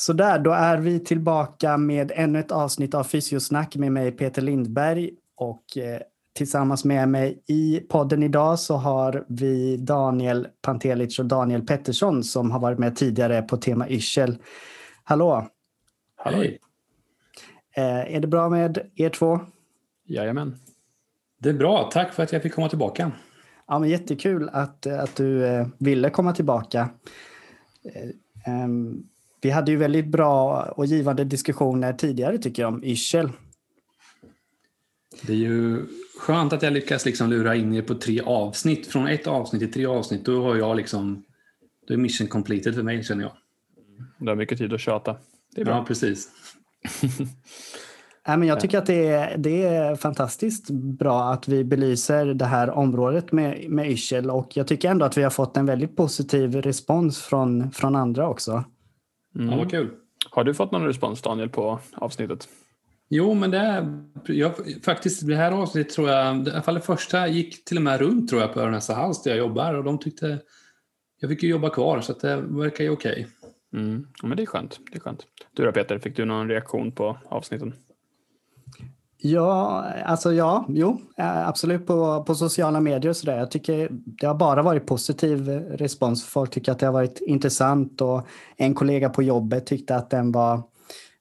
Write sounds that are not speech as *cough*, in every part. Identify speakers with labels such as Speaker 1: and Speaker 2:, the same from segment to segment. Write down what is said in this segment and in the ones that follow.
Speaker 1: Sådär, då är vi tillbaka med ännu ett avsnitt av Fysiosnack med mig Peter Lindberg och eh, tillsammans med mig i podden idag så har vi Daniel Pantelic och Daniel Pettersson som har varit med tidigare på tema Yrsel. Hallå!
Speaker 2: Halloj!
Speaker 1: Eh, är det bra med er två?
Speaker 2: Jajamän. Det är bra, tack för att jag fick komma tillbaka.
Speaker 1: Ja, men jättekul att, att du eh, ville komma tillbaka. Eh, um, vi hade ju väldigt bra och givande diskussioner tidigare tycker jag om Yrsel.
Speaker 2: Det är ju skönt att jag lyckas liksom lura in er på tre avsnitt. Från ett avsnitt till tre avsnitt, då har jag liksom... Då är mission completed för mig känner jag.
Speaker 3: Du har mycket tid att tjata.
Speaker 2: Det är bra. Ja, precis. *laughs*
Speaker 1: Nej, men jag tycker att det är, det är fantastiskt bra att vi belyser det här området med, med Yrsel och jag tycker ändå att vi har fått en väldigt positiv respons från, från andra också.
Speaker 2: Mm. Ja, vad kul.
Speaker 3: Har du fått någon respons Daniel på avsnittet?
Speaker 2: Jo, men det är jag, faktiskt det här avsnittet tror jag, i alla fall det första gick till och med runt tror jag på Örnäsa hals där jag jobbar och de tyckte jag fick ju jobba kvar så det verkar ju okej.
Speaker 3: Okay. Mm. Ja, men det är skönt. Det är skönt. Du då Peter, fick du någon reaktion på avsnitten?
Speaker 1: Ja, alltså ja, jo, absolut på, på sociala medier och sådär. Jag tycker det har bara varit positiv respons. Folk tycker att det har varit intressant och en kollega på jobbet tyckte att den var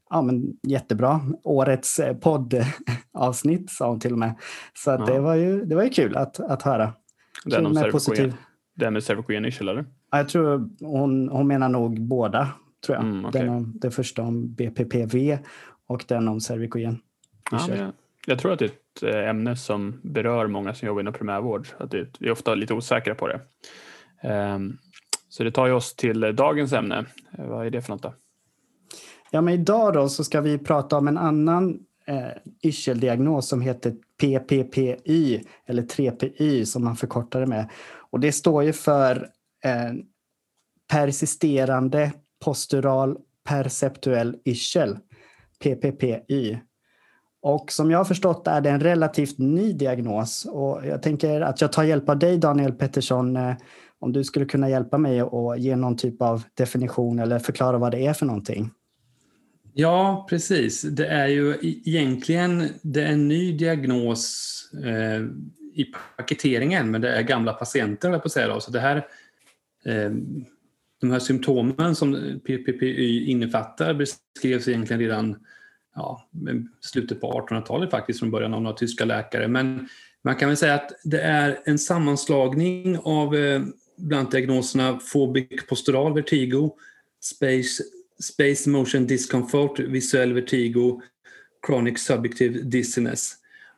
Speaker 1: ja, men jättebra. Årets poddavsnitt sa hon till och med. Så ja. det, var ju, det var ju kul att, att höra.
Speaker 3: Den om positiv... Det med cervikogen eller?
Speaker 1: Ja, jag tror hon, hon menar nog båda. tror jag. Mm, okay. den, om, den första om BPPV och den om cervikogen.
Speaker 3: Ja, jag, jag, tror att det är ett eh, ämne som berör många som jobbar inom primärvård. Att det, vi är ofta lite osäkra på det. Um, så det tar ju oss till dagens ämne. Eh, vad är det för något då?
Speaker 1: Ja, men idag då så ska vi prata om en annan eh, yrseldiagnos som heter PPPY eller 3PY som man förkortar det med. Och det står ju för eh, persisterande postural perceptuell yrsel, PPPY. Och som jag har förstått är det en relativt ny diagnos. Och jag tänker att jag tar hjälp av dig Daniel Pettersson eh, om du skulle kunna hjälpa mig och ge någon typ av definition eller förklara vad det är för någonting.
Speaker 2: Ja, precis. Det är ju egentligen det är en ny diagnos eh, i paketeringen, men det är gamla patienter, på säga. Då. Så det här, eh, de här symptomen som PPPY innefattar beskrevs egentligen redan ja, slutet på 1800-talet faktiskt från början av några tyska läkare. Men man kan väl säga att det är en sammanslagning av eh, bland diagnoserna fobic postural vertigo, space, space motion discomfort, visuell vertigo, chronic subjective dizziness.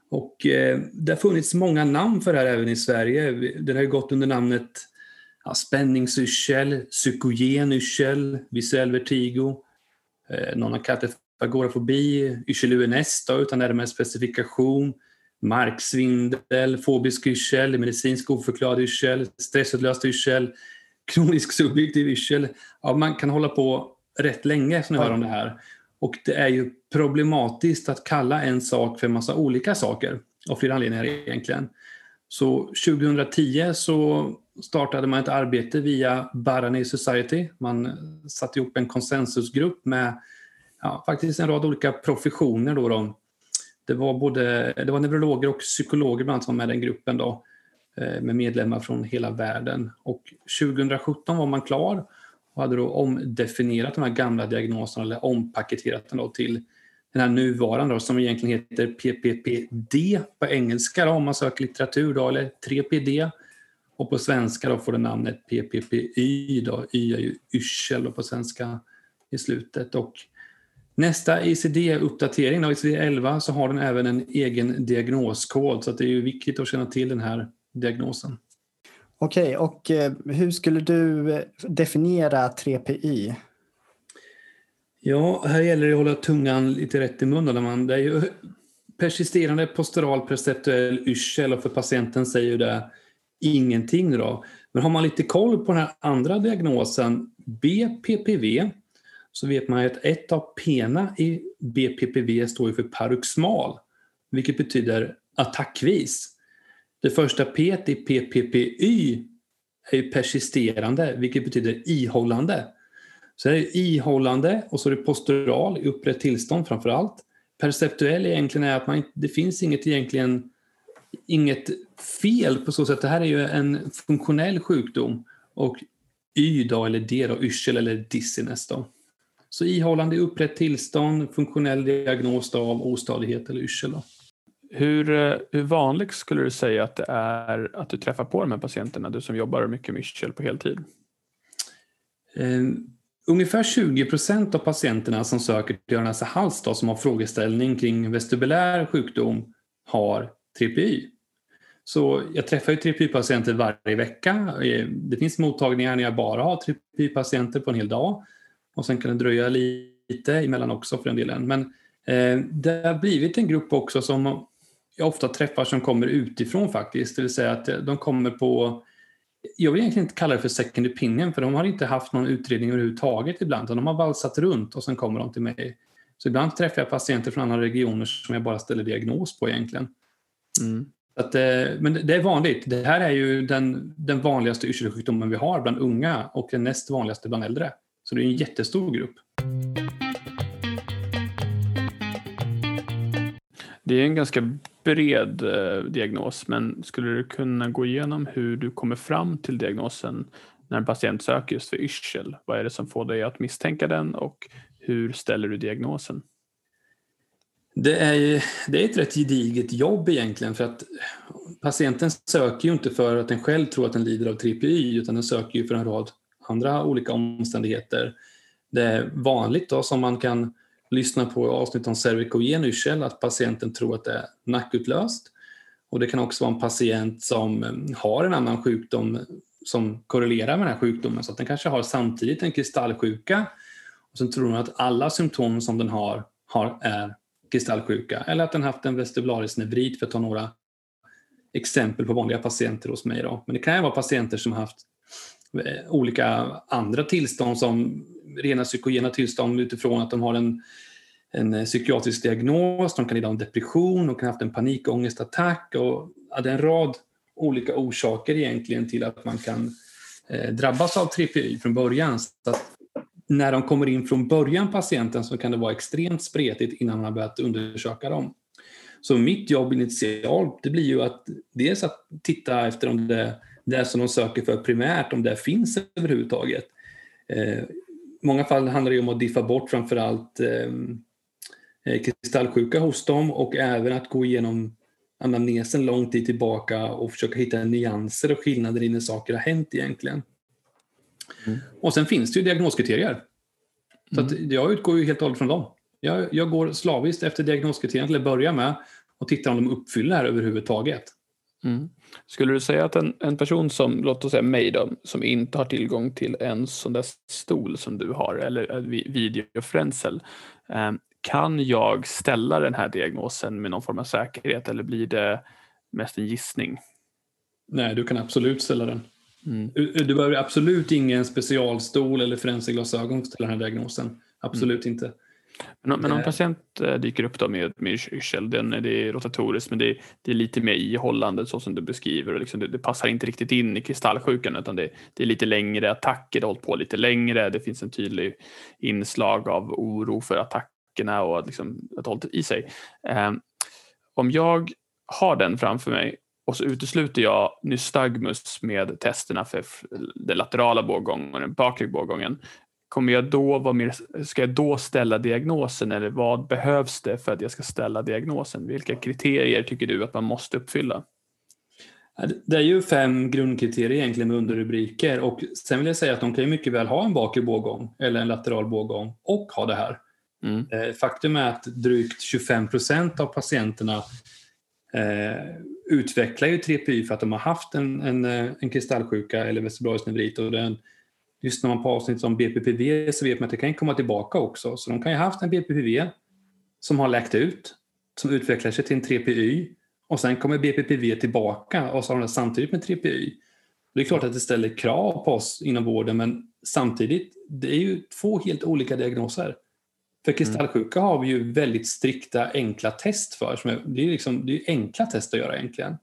Speaker 2: Och eh, det har funnits många namn för det här även i Sverige. Den har gått under namnet ja, spänningsyrsel, psykogen yrsel, visuell vertigo. Eh, någon har kallat det agorafobi, yrsel-UNS utan närmare specifikation, marksvindel, fobisk yrsel, medicinsk oförklarad yrsel, stressutlöst yrsel, kronisk subjektiv yrsel. Ja, man kan hålla på rätt länge som ni hör om det här. Och det är ju problematiskt att kalla en sak för en massa olika saker, av flera anledningar egentligen. Så 2010 så startade man ett arbete via Barani Society. Man satte ihop en konsensusgrupp med ja, faktiskt en rad olika professioner. Då, då. Det var både det var neurologer och psykologer bland annat som var med i den gruppen då, eh, med medlemmar från hela världen. Och 2017 var man klar och hade då omdefinierat de här gamla diagnoserna eller ompaketerat dem då till den här nuvarande då, som egentligen heter PPPD på engelska då, om man söker litteratur då, eller 3PD. Och på svenska då får det namnet PPPY då, Y är ju yrsel på svenska i slutet. Och Nästa ICD-uppdatering, ICD-11, så har den även en egen diagnoskod så det är ju viktigt att känna till den här diagnosen.
Speaker 1: Okej, okay, och eh, hur skulle du eh, definiera 3PI?
Speaker 2: Ja, här gäller det att hålla tungan lite rätt i munnen. det är ju persisterande postural perceptuell yrsel och för patienten säger det ingenting. Då. Men har man lite koll på den här andra diagnosen, BPPV, så vet man att ett av P i BPPV står för paroxmal, vilket betyder attackvis. Det första P i PPPY är persisterande, vilket betyder ihållande. Så det är ihållande och så är det postural i upprätt tillstånd framför allt. Perceptuell egentligen är att man, det finns inget egentligen inget fel på så sätt. Det här är ju en funktionell sjukdom och Y då, eller D då, yrsel eller dizziness då. Så ihållande i upprätt tillstånd, funktionell diagnos då av ostadighet eller yrsel. Då.
Speaker 3: Hur, eh, hur vanligt skulle du säga att det är att du träffar på de här patienterna, du som jobbar mycket med yrsel på heltid?
Speaker 2: Um, ungefär 20 procent av patienterna som söker till Örnäsa hals som har frågeställning kring vestibulär sjukdom har TPY. Så jag träffar ju TPY-patienter varje vecka. Eh, det finns mottagningar när jag bara har TPY-patienter på en hel dag. Och sen kan det dröja lite emellan också för den delen. Men eh, det har blivit en grupp också som jag ofta träffar som kommer utifrån faktiskt. Det vill säga att de kommer på jag vill egentligen inte kalla det för second opinion för de har inte haft någon utredning överhuvudtaget ibland. De har valsat runt och sen kommer de till mig. Så ibland träffar jag patienter från andra regioner som jag bara ställer diagnos på egentligen. Mm. Att, eh, men det är vanligt. Det här är ju den, den vanligaste yrselsjukdomen vi har bland unga och den näst vanligaste bland äldre. Så det är en jättestor grupp.
Speaker 3: Det är en ganska bred eh, diagnos, men skulle du kunna gå igenom hur du kommer fram till diagnosen när en patient söker just för yrsel? Vad är det som får dig att misstänka den och hur ställer du diagnosen?
Speaker 2: Det är, det är ett rätt gediget jobb egentligen för att patienten söker ju inte för att den själv tror att den lider av TPY utan den söker ju för en rad andra olika omständigheter. Det är vanligt då som man kan lyssna på avsnitt om cervikogen yrsel att patienten tror att det är nackutlöst. Och det kan också vara en patient som eh, har en annan sjukdom som korrelerar med den här sjukdomen så att den kanske har samtidigt en kristallsjuka och sen tror den att alla symptom som den har, har är kristallsjuka eller att den haft en vestibularisk nevrit för att ta några exempel på vanliga patienter hos mig. Då. Men det kan ju vara patienter som haft Eh, olika andra tillstånd som rena psykogena tillstånd utifrån att de har en, en eh, psykiatrisk diagnos, de kan lida av depression, de kan ha haft en panikångestattack och ja, det är en rad olika orsaker egentligen till att man kan eh, drabbas av TPI från början. Så att när de kommer in från början, patienten, så kan det vara extremt spretigt innan man har börjat undersöka dem. Så mitt jobb initialt, det blir ju att dels att titta efter om det, det som de söker för primärt, om det finns överhuvudtaget. Eh, många fall handlar det om att diffa bort framförallt ehm, eh, kristallsjuka hos dem och även att gå igenom anamnesen lång tid tillbaka och försöka hitta nyanser och skillnader i när saker har hänt egentligen. Mm. Och sen finns det ju diagnoskriterier. Så mm. jag utgår ju helt och hållet från dem. Jag, jag går slaviskt efter diagnoskriterierna till att börja med och tittar om de uppfyller det här överhuvudtaget.
Speaker 3: Mm. Skulle du säga att en, en person som, låt oss säga mig då, som inte har tillgång till en sån där stol som du har eller videofräntsel, eh, kan jag ställa den här diagnosen med någon form av säkerhet eller blir det mest en gissning?
Speaker 2: Nej, du kan absolut ställa den. Mm. Du, behöver absolut ingen specialstol eller fränselglasögon för att ställa den här diagnosen. Absolut mm. inte.
Speaker 3: Men, men om en patient eh, dyker upp då med, med yrsel, det är rotatoriskt men det, det är lite mer ihållande så som du beskriver. Och liksom det, det, passar inte riktigt in i kristallsjukan utan det, det är lite längre attacker, det har hållit på lite längre. Det finns en tydlig inslag av oro för attackerna och liksom att hållit i sig. Um, om jag har den framför mig och så utesluter jag nystagmus med testerna för den laterala båggången och den bakre båggången kommer jag då vara mer, ska jag då ställa diagnosen eller vad behövs det för att jag ska ställa diagnosen? Vilka kriterier tycker du att man måste uppfylla?
Speaker 2: Det är ju fem grundkriterier egentligen med underrubriker och sen vill jag säga att de kan ju mycket väl ha en bakre bågång eller en lateral bågång och ha det här. Mm. Eh, faktum är att drygt 25 procent av patienterna eh, utvecklar ju TPY för att de har haft en, en, eh, en kristallsjuka eller vestibularis nevrit och den lyssnar man på avsnitt om BPPV så vet man att det kan komma tillbaka också. Så de kan ju ha haft en BPPV som har läkt ut, som utvecklar sig till en 3PY och sen kommer BPPV tillbaka och så har de det samtidigt med 3PY. Det är klart att det ställer krav på oss inom vården men samtidigt, det är ju två helt olika diagnoser. För kristallsjuka har vi ju väldigt strikta enkla test för. det är, liksom, det är enkla test att göra egentligen.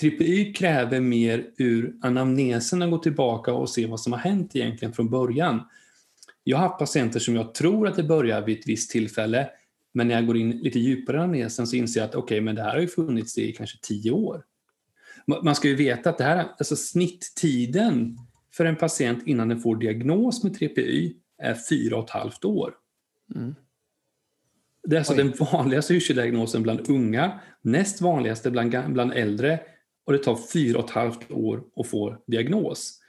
Speaker 2: TPY kräver mer ur anamnesen att gå tillbaka och se vad som har hänt egentligen från början. Jag har haft patienter som jag tror att det börjar vid ett visst tillfälle, men när jag går in lite djupare i anamnesen så inser jag att okej, okay, men det här har ju funnits i kanske tio år. Man ska ju veta att det här, alltså snitttiden för en patient innan den får diagnos med TPY är fyra och ett halvt år. Mm. Det är alltså Oj. den vanligaste yrseldiagnosen bland unga, näst vanligaste bland, bland äldre och det tar fyra och ett halvt år att få diagnos.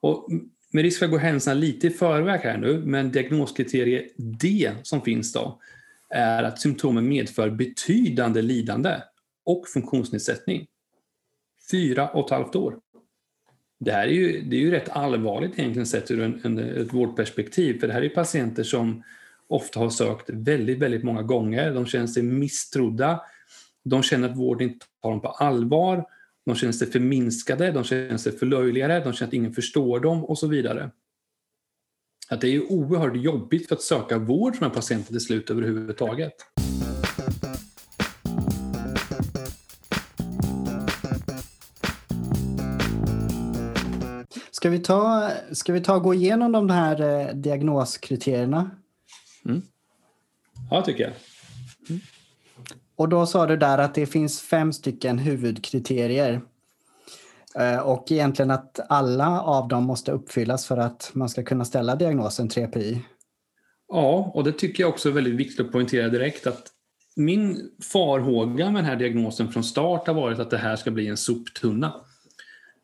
Speaker 2: Och med risk för att gå händelserna lite i förväg här nu, men diagnoskriterie D som finns då är att symptomen medför betydande lidande och funktionsnedsättning. Fyra och ett halvt år. Det här är ju, det är ju rätt allvarligt egentligen sett ur en, en, ett vårdperspektiv, för det här är patienter som ofta har sökt väldigt, väldigt många gånger. De känner sig misstrodda. De känner att vården inte tar dem på allvar. De känner sig förminskade, de känner sig förlöjligade, de känner att ingen förstår dem och så vidare. Att det är oerhört jobbigt för att söka vård för en patient till slut överhuvudtaget.
Speaker 1: Ska vi ta, ska vi ta och gå igenom de här eh, diagnoskriterierna?
Speaker 2: Mm. Ja, tycker jag.
Speaker 1: Och då sa du där att det finns fem stycken huvudkriterier. Eh, och egentligen att alla av dem måste uppfyllas för att man ska kunna ställa diagnosen 3PI.
Speaker 2: Ja, och det tycker jag också är väldigt viktigt att poängtera direkt att min farhåga med den här diagnosen från start har varit att det här ska bli en soptunna.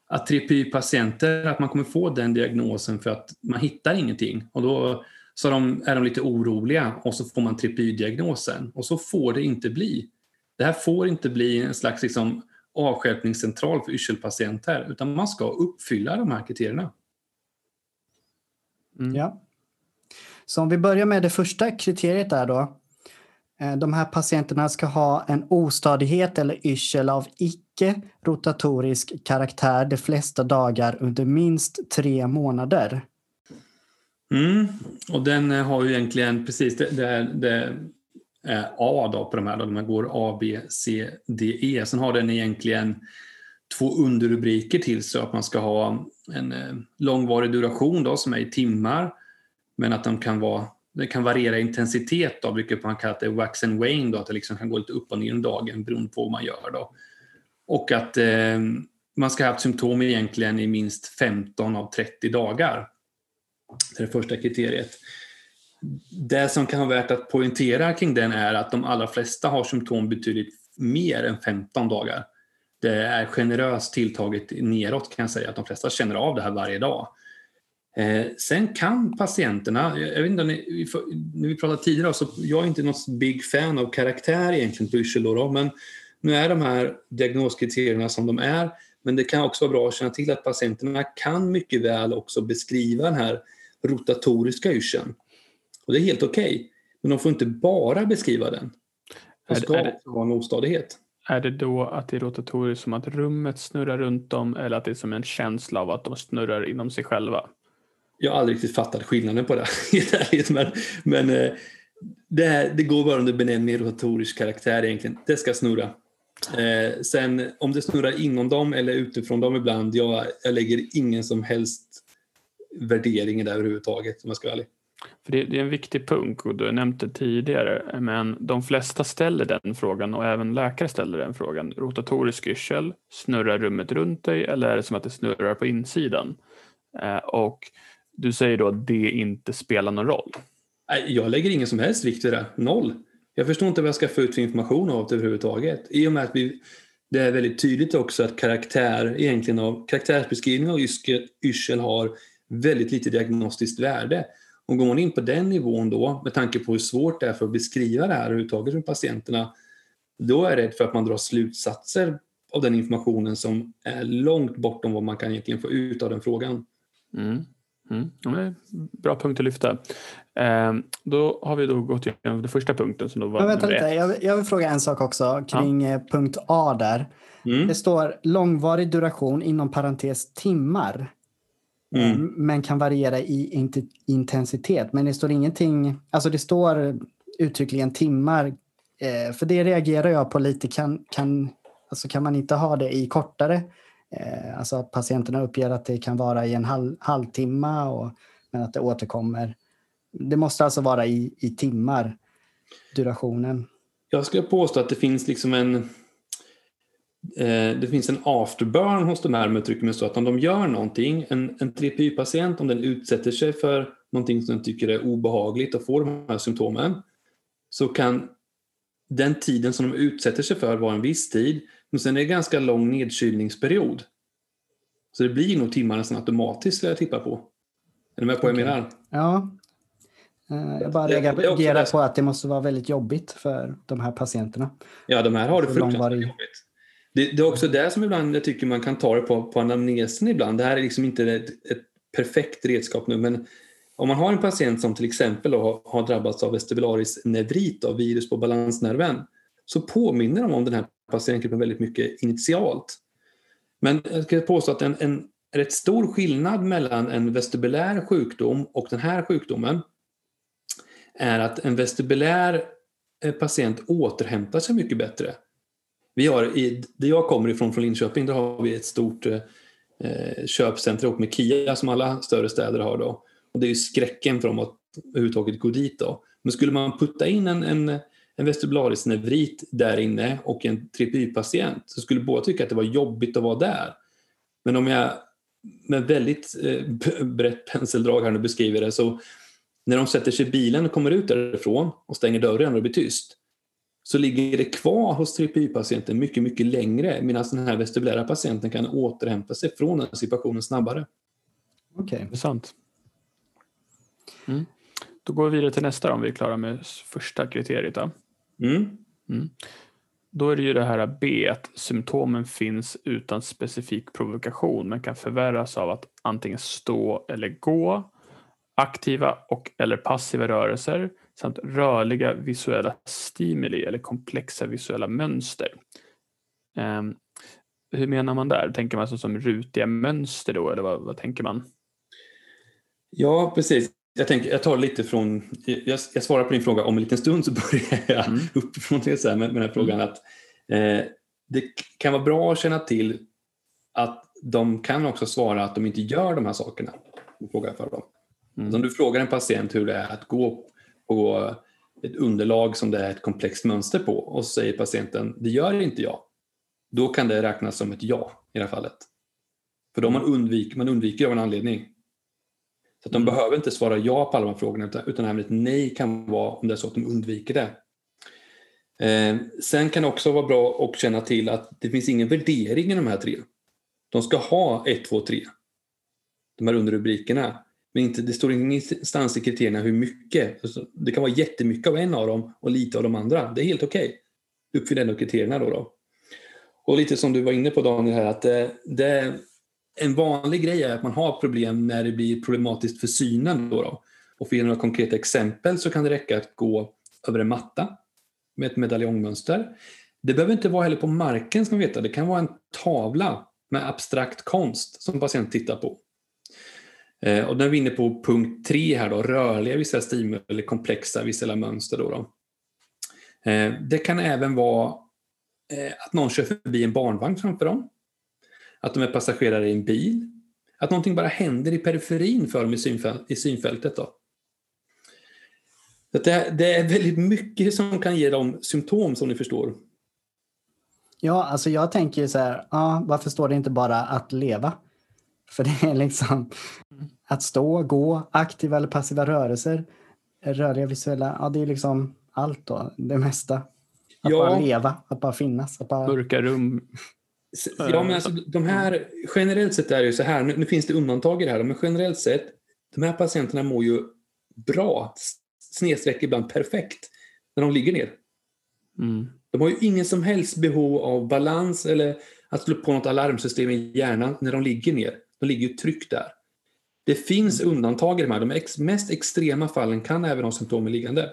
Speaker 2: Att 3PI-patienter, att man kommer få den diagnosen för att man hittar ingenting. Och då så de, är de lite oroliga och så får man tripy-diagnosen. Och så får det inte bli. Det här får inte bli en slags liksom, avstjälpningscentral för yrselpatienter utan man ska uppfylla de här kriterierna.
Speaker 1: Mm. Ja. Så om vi börjar med det första kriteriet där då. Eh, de här patienterna ska ha en ostadighet eller yrsel av icke rotatorisk karaktär de flesta dagar under minst tre månader.
Speaker 2: Mm. Och den eh, har ju egentligen precis det, det, det är A då på de här. Då. De går A, B, C, D, E. Sen har den egentligen två underrubriker till så att man ska ha en eh, långvarig duration då, som är i timmar. Men att de kan vara det kan variera i intensitet, då, vilket man kallar det wax and wane, då, att det liksom kan gå lite upp och ner under dagen beroende på vad man gör. Då. Och att eh, man ska ha haft symptom egentligen i minst 15 av 30 dagar. Det är det första kriteriet. Det som kan vara värt att poängtera kring den är att de allra flesta har symptom betydligt mer än 15 dagar. Det är generöst tilltaget neråt kan jag säga, att de flesta känner av det här varje dag. Eh, sen kan patienterna, jag vet inte ni, när vi pratade tidigare, så jag är inte något big fan av karaktär egentligen på yrsel men nu är de här diagnoskriterierna som de är, men det kan också vara bra att känna till att patienterna kan mycket väl också beskriva den här rotatoriska yrseln. Och det är helt okej. Okay. Men de får inte bara beskriva den. De ska är det, också ha en ostadighet.
Speaker 3: Är det då att det är rotatoriskt som att rummet snurrar runt dem eller att det är som en känsla av att de snurrar inom sig själva?
Speaker 2: Jag har aldrig riktigt fattat skillnaden på det. *laughs* Men, men eh, det, här, det går bara under benämningen rotatorisk karaktär egentligen. Det ska snurra. Eh, sen om det snurrar inom dem eller utifrån dem ibland, jag, jag lägger ingen som helst värderingen där överhuvudtaget om jag ska vara ärlig.
Speaker 3: För det, det, är en viktig punkt och du har nämnt det tidigare men de flesta ställer den frågan och även läkare ställer den frågan. Rotatorisk yrsel, snurrar rummet runt dig eller är det som att det snurrar på insidan? Eh, och du säger då att det inte spelar någon roll.
Speaker 2: Jag lägger ingen som helst vikt vid det, noll. Jag förstår inte vad jag ska få ut för information av det överhuvudtaget. I och med att vi, det är väldigt tydligt också att karaktär, egentligen av, karaktärsbeskrivning av yrsel har väldigt lite diagnostiskt värde. Och går man in på den nivån då, med tanke på hur svårt det är för att beskriva det här överhuvudtaget för patienterna, då är jag rädd för att man drar slutsatser av den informationen som är långt bortom vad man kan egentligen få ut av den frågan.
Speaker 3: Mm. Mm. bra punkt att lyfta. Eh, då har vi då gått igenom den första punkten. Som då var
Speaker 1: Men vänta lite, jag vill, jag vill, fråga en sak också kring ja. Eh, punkt A där. Mm. Det står långvarig duration inom parentes timmar. Mm. Eh, men kan variera i intensitet. Men det står ingenting, alltså det står uttryckligen timmar. Eh, för det reagerar jag på lite. Kan, kan, alltså kan man inte ha det i kortare? Eh, alltså att patienterna uppger att det kan vara i en halv, halvtimme och, men att det återkommer Det måste alltså vara i, i timmar, durationen?
Speaker 2: Jag skulle påstå att det finns liksom en det finns en afterburn hos de här med trycker så att om de gör någonting, en, en TPY-patient om den utsätter sig för någonting som den tycker är obehagligt och får de här symptomen så kan den tiden som de utsätter sig för vara en viss tid men sen är det en ganska lång nedkylningsperiod. Så det blir nog timmar nästan automatiskt skulle jag tippa på. Är du med på vad jag menar?
Speaker 1: Ja. Eh, jag bara reagerar på att det måste vara väldigt jobbigt för de här patienterna.
Speaker 2: Ja, de här har det fruktansvärt jobbigt. Det, det, är också det som ibland jag tycker man kan ta det på, på anamnesen ibland. Det här är liksom inte ett, ett perfekt redskap nu, men om man har en patient som till exempel har, har drabbats av vestibularis nevrit, av virus på balansnerven, så påminner de om den här patientgruppen väldigt mycket initialt. Men jag ska påstå att en, en rätt stor skillnad mellan en vestibulär sjukdom och den här sjukdomen är att en vestibulär eh, patient återhämtar sig mycket bättre. Vi har i, där jag kommer ifrån, från Linköping, där har vi ett stort eh, eh, köpcenter ihop med KIA som alla större städer har. Då. Och det är ju skräcken för dem att överhuvudtaget gå dit. Då. Men skulle man putta in en, en, en vestibularis nevrit där inne och en tripi-patient så skulle båda tycka att det var jobbigt att vara där. Men om jag med väldigt eh, *laughs* brett penseldrag här nu beskriver det så när de sätter sig i bilen och kommer ut därifrån och stänger dörren och det blir tyst så ligger det kvar hos tripi-patienten mycket, mycket längre medan den här vestibulära patienten kan återhämta sig från den situationen snabbare.
Speaker 3: Okej, okay. sant. Mm. Då går vi vidare till nästa om vi är klara med första kriteriet. Då. Mm. Mm. Då är det ju det här B, att symptomen finns utan specifik provokation men kan förvärras av att antingen stå eller gå, aktiva och eller passiva rörelser samt rörliga visuella stimuli eller komplexa visuella mönster. Um, hur menar man där? Tänker man som rutiga mönster då eller vad, vad tänker man?
Speaker 2: Ja, precis. Jag, tänker, jag tar lite från, jag, jag, svarar på din fråga om en liten stund så *laughs* börjar jag mm. uppifrån det så här med, med den här frågan att eh, det kan vara bra att känna till att de kan också svara att de inte gör de här sakerna. Frågar för dem. Mm. Om du frågar en patient hur det är att gå på ett underlag som det är ett komplext mönster på och så säger patienten det gör inte jag. Då kan det räknas som ett ja i det här fallet. För då man undviker, man undviker av en anledning. Så att de mm. behöver inte svara ja på alla de här frågorna utan, utan även ett nej kan vara om det är så att de undviker det. Eh, sen kan det också vara bra att känna till att det finns ingen värdering i de här tre. De ska ha 1, 2, 3. De här underrubrikerna. Men inte, det står ingenstans i kriterierna hur mycket. Alltså, det kan vara jättemycket av en av dem och lite av de andra. Det är helt okej. Okay. Uppfyll ändå kriterierna då, då. Och lite som du var inne på Daniel här att det, det, en vanlig grej är att man har problem när det blir problematiskt för synen. Då, då. Och för att ge några konkreta exempel så kan det räcka att gå över en matta med ett medaljongmönster. Det behöver inte vara heller på marken ska man veta. Det kan vara en tavla med abstrakt konst som patienten tittar på. Eh, och när vi är inne på punkt tre här då, rörliga visuella stimuli eller komplexa visuella mönster. Då, då. Eh, det kan även vara eh, att någon kör förbi en barnvagn framför dem. Att de är passagerare i en bil. Att någonting bara händer i periferin för dem i, synfäl i synfältet. Då. Det, det är väldigt mycket som kan ge dem symptom som ni förstår.
Speaker 1: Ja, alltså jag tänker så här, ja, varför står det inte bara att leva? För det är liksom att stå, gå, aktiva eller passiva rörelser, rörliga visuella, ja det är liksom allt då, det mesta. Att ja. bara leva, att bara finnas. Att bara...
Speaker 3: Mörka rum.
Speaker 2: Ja, men alltså, de här, generellt sett är det ju så här, nu, nu finns det undantag i det här, men generellt sett, de här patienterna mår ju bra, snedstreck ibland perfekt, när de ligger ner. Mm. De har ju ingen som helst behov av balans eller att slå på något alarmsystem i hjärnan när de ligger ner. De ligger ju tryggt där. Det finns undantag i de här. De ex mest extrema fallen kan även ha symptomen liggande.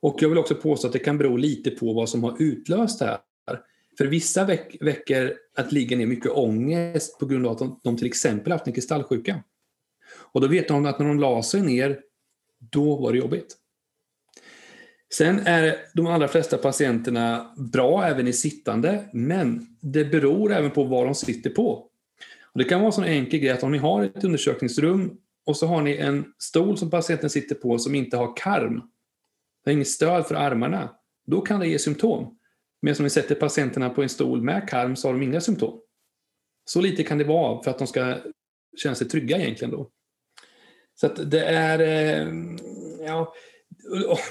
Speaker 2: Och jag vill också påstå att det kan bero lite på vad som har utlöst det här. För vissa veck väcker att ligga ner mycket ångest på grund av att de, de till exempel haft en kristallsjuka. Och då vet de att när de la sig ner, då var det jobbigt. Sen är de allra flesta patienterna bra även i sittande, men det beror även på vad de sitter på. Och det kan vara en sån enkel grej att om ni har ett undersökningsrum och så har ni en stol som patienten sitter på som inte har karm. Det har inget stöd för armarna. Då kan det ge symptom. Men om ni sätter patienterna på en stol med karm så har de inga symptom. Så lite kan det vara för att de ska känna sig trygga egentligen då. Så att det är, eh, ja,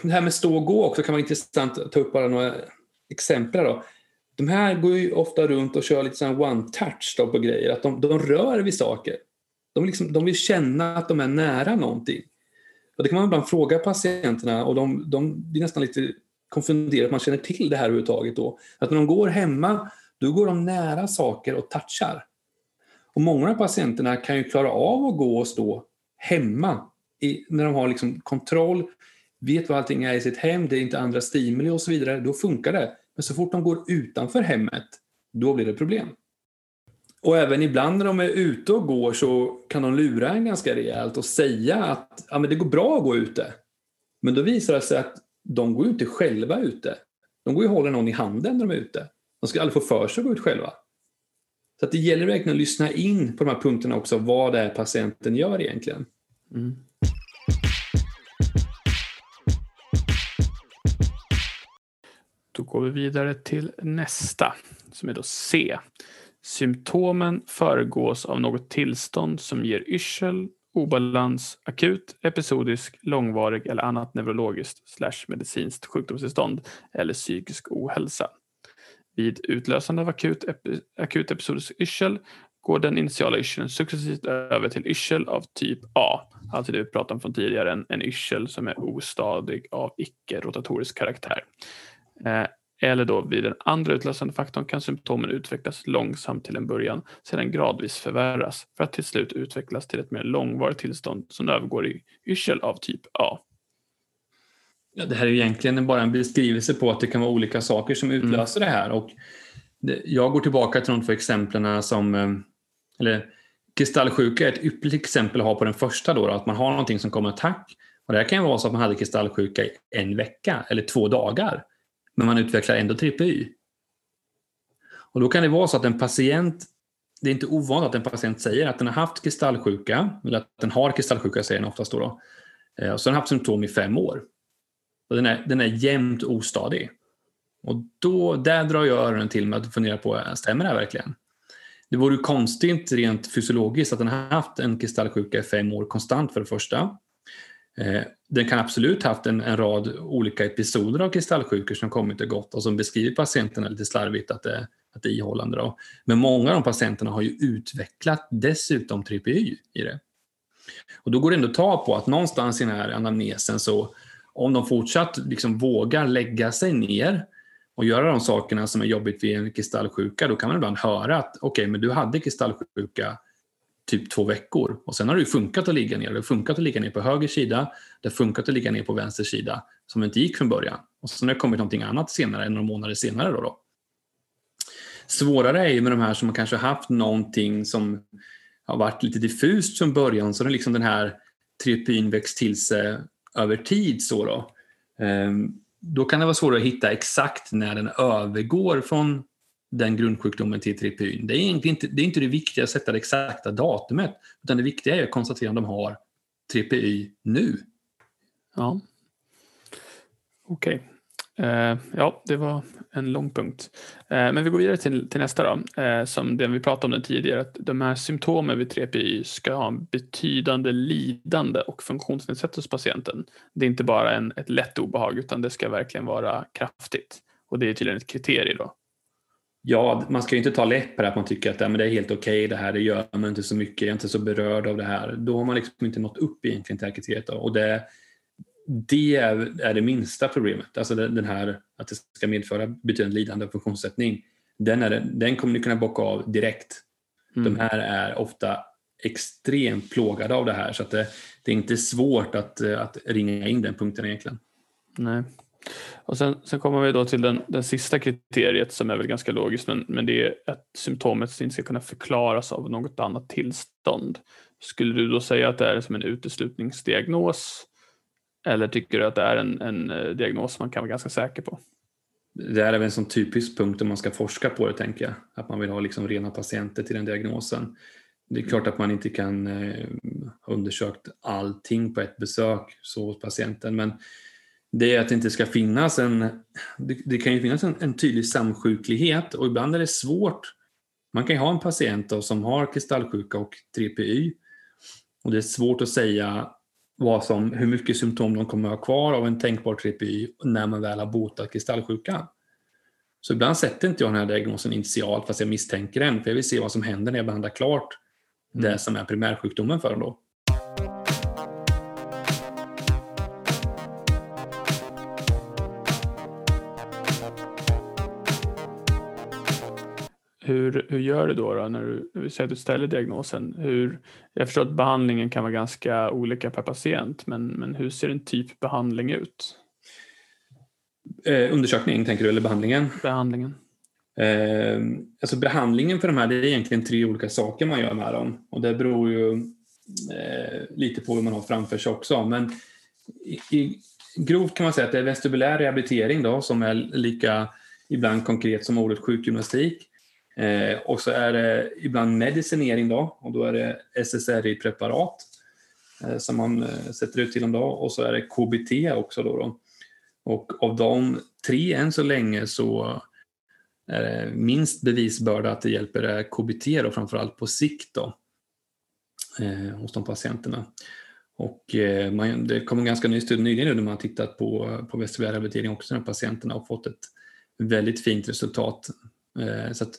Speaker 2: det här med stå och gå också kan vara intressant att ta upp bara några exempel då. De här går ju ofta runt och kör lite sån one touch då på grejer, att de, de rör vid saker. De, liksom, de vill känna att de är nära någonting. Och det kan man ibland fråga patienterna och de, de blir nästan lite konfunderade att man känner till det här överhuvudtaget. Då. Att när de går hemma, då går de nära saker och touchar. Och många av patienterna kan ju klara av att gå och stå hemma i, när de har liksom kontroll, vet vad allting är i sitt hem, det är inte andra stimuli och så vidare, då funkar det. Men så fort de går utanför hemmet, då blir det problem. Och även ibland när de är ute och går så kan de lura en ganska rejält och säga att ja, men det går bra att gå ute. Men då visar det sig att de går inte själva ute. De går ju och håller någon i handen när de är ute. De ska aldrig få för sig att gå ut själva. Så att det gäller verkligen att lyssna in på de här punkterna också, vad det är patienten gör egentligen. Mm.
Speaker 3: Då går vi vidare till nästa, som är då C. Symptomen föregås av något tillstånd som ger yrsel, obalans, akut, episodisk, långvarig eller annat neurologiskt slash medicinskt sjukdomstillstånd eller psykisk ohälsa. Vid utlösande av akut, epi, akut episodisk yrsel går den initiala yrseln successivt över till yrsel av typ A, alltså det vi pratade om från tidigare, en, en yrsel som är ostadig av icke-rotatorisk karaktär. Eh, eller då vid den andra utlösande faktorn kan symptomen utvecklas långsamt till en början, sedan gradvis förvärras för att till slut utvecklas till ett mer långvarigt tillstånd som övergår i yrsel av typ A.
Speaker 2: Ja, det här är egentligen bara en beskrivelse på att det kan vara olika saker som mm. utlöser mm. det här. Och det, jag går tillbaka till de två exemplen som, eh, eller kristallsjuka är ett ypperligt exempel att ha på den första då, då att man har någonting som kommer attack. Och det här kan ju vara så att man hade kristallsjuka i en vecka eller två dagar men man utvecklar ändå TPY. Och då kan det vara så att en patient, det är inte ovanligt att en patient säger att den har haft kristallsjuka, eller att den har kristallsjuka säger den oftast då, då eh, och så har den haft symptom i fem år. Och den, är, den är jämnt ostadig. Och då, där drar jag öronen till med att fundera på, stämmer det här verkligen? Det vore konstigt rent fysiologiskt att den har haft en kristallsjuka i fem år konstant för det första. Eh, den kan absolut haft en, en, rad olika episoder av kristallsjukor som kommit och gått och som beskriver patienterna lite slarvigt att det, att det är ihållande. Då. Men många av de patienterna har ju utvecklat dessutom TPY i det. Och då går det ändå att ta på att någonstans i den här anamnesen så om de fortsatt liksom vågar lägga sig ner och göra de sakerna som är jobbigt vid en kristallsjuka, då kan man ibland höra att okej, okay, men du hade kristallsjuka typ två veckor. Och sen har det ju funkat att ligga ner. Det har funkat att ligga ner på höger sida, det har funkat att ligga ner på vänster sida, som inte gick från början. Och sen har det kommit någonting annat senare, några månader senare. Då, då. Svårare är ju med de här som har kanske haft någonting som har varit lite diffust från början, så har liksom den här trypyn växt till sig över tid. Så då. Ehm, då kan det vara svårare att hitta exakt när den övergår från den grundsjukdomen till tripyn. Det är egentligen inte det, är inte det viktiga att sätta det exakta datumet, utan det viktiga är att konstatera om de har TPY nu.
Speaker 3: Ja. Okej. Okay. Uh, ja, det var en lång punkt. Uh, men vi går vidare till, till nästa då. uh, som den vi pratade om den tidigare, att de här symptomen vid 3PY ska ha en betydande lidande och funktionsnedsättning hos patienten. Det är inte bara en, ett lätt obehag, utan det ska verkligen vara kraftigt. Och det är tydligen ett kriterium då
Speaker 2: Ja, man ska ju inte ta lätt på det att man tycker att ja, men det är helt okej okay, det här, det gör man inte så mycket, jag är inte så berörd av det här. Då har man liksom inte nått upp egentligen till kriteriet. Och det, det är det minsta problemet, alltså den här att det ska medföra betydande lidande och funktionssättning. Den, är, den kommer ni kunna bocka av direkt. Mm. De här är ofta extremt plågade av det här så att det, det är inte svårt att, att ringa in den punkten egentligen.
Speaker 3: Nej. Och sen, sen kommer vi då till den, den sista kriteriet som är väl ganska logiskt men, men det är att symptomet inte ska kunna förklaras av något annat tillstånd. Skulle du då säga att det är som en uteslutningsdiagnos eller tycker du att det är en, en eh, diagnos man kan vara ganska säker på?
Speaker 2: Det är väl en sån typisk punkt om man ska forska på det tänker jag. Att man vill ha liksom rena patienter till den diagnosen. det är klart att man inte kan eh, ha undersökt allting på ett besök så hos patienten, men det är att det inte ska finnas en... Det, det kan ju finnas en, en, tydlig samsjuklighet och ibland är det svårt. Man kan ju ha en patient då, som har kristallsjuka och 3PY och det är svårt att säga vad som, hur mycket symptom de kommer att ha kvar av en tänkbar 3PY när man väl har botat kristallsjukan. Så ibland sätter inte jag den här diagnosen initialt fast jag misstänker den, för jag vill se vad som händer när jag behandlar klart mm. det som är primärsjukdomen för dem. Då.
Speaker 3: Hur, hur gör du då, då när du, när du säger att du ställer diagnosen? Hur, jag förstår att behandlingen kan vara ganska olika per patient, men, men hur ser en typ behandling ut?
Speaker 2: Eh, undersökning tänker du, eller behandlingen?
Speaker 3: Behandlingen.
Speaker 2: Eh, alltså behandlingen för de här, det är egentligen tre olika saker man gör med dem. Och det beror ju eh, lite på vad man har framför sig också. Men i, i, grovt kan man säga att det är vestibulär rehabilitering då, som är lika ibland konkret som ordet sjukgymnastik. Eh, och så är det ibland medicinering då, och då är det SSRI-preparat eh, som man eh, sätter ut till dem då. Och så är det KBT också då. då. Och av de tre än så länge så är det minst bevisbörda att det hjälper KBT då, framförallt på sikt då, eh, hos de patienterna. Och eh, man, det kom en ganska ny studie nyligen nu när man har tittat på, på vestibulär rehabilitering också med patienterna och fått ett väldigt fint resultat. Eh, så att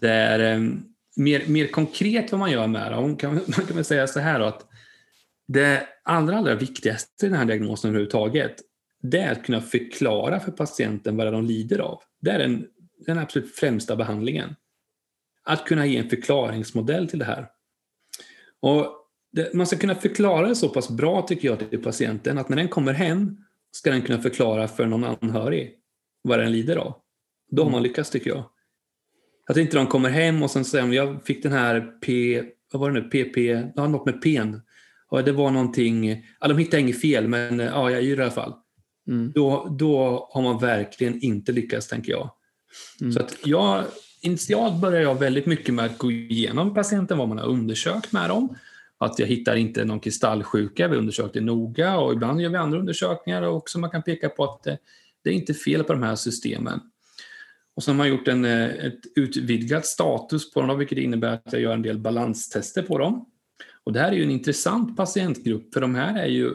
Speaker 2: där ehm, mer, mer konkret vad man gör med dem. Kan, *laughs* man kan väl säga så här då, att det allra, allra viktigaste i den här diagnosen överhuvudtaget det är att kunna förklara för patienten vad de lider av. Det är den, den absolut främsta behandlingen. Att kunna ge en förklaringsmodell till det här. Och det, man ska kunna förklara det så pass bra tycker jag till patienten att när den kommer hem ska den kunna förklara för någon anhörig vad den lider av. Då har man lyckats tycker jag. Att inte de kommer hem och sen säger jag fick den här P, vad var det nu, PP, ja, något med P. Ja, det var någonting, ja, de hittade inget fel men ja, jag yr i alla fall. Mm. Då, då har man verkligen inte lyckats, tänker jag. Mm. Så att jag, initialt börjar jag väldigt mycket med att gå igenom patienten, vad man har undersökt med dem. Att jag hittar inte någon kristallsjuka, vi undersökte noga och ibland gör vi andra undersökningar också. Man kan peka på att det, det är inte fel på de här systemen. Och så har man gjort en, eh, ett utvidgat status på dem, vilket innebär att jag gör en del balanstester på dem. Och det här är ju en intressant patientgrupp, för de här är ju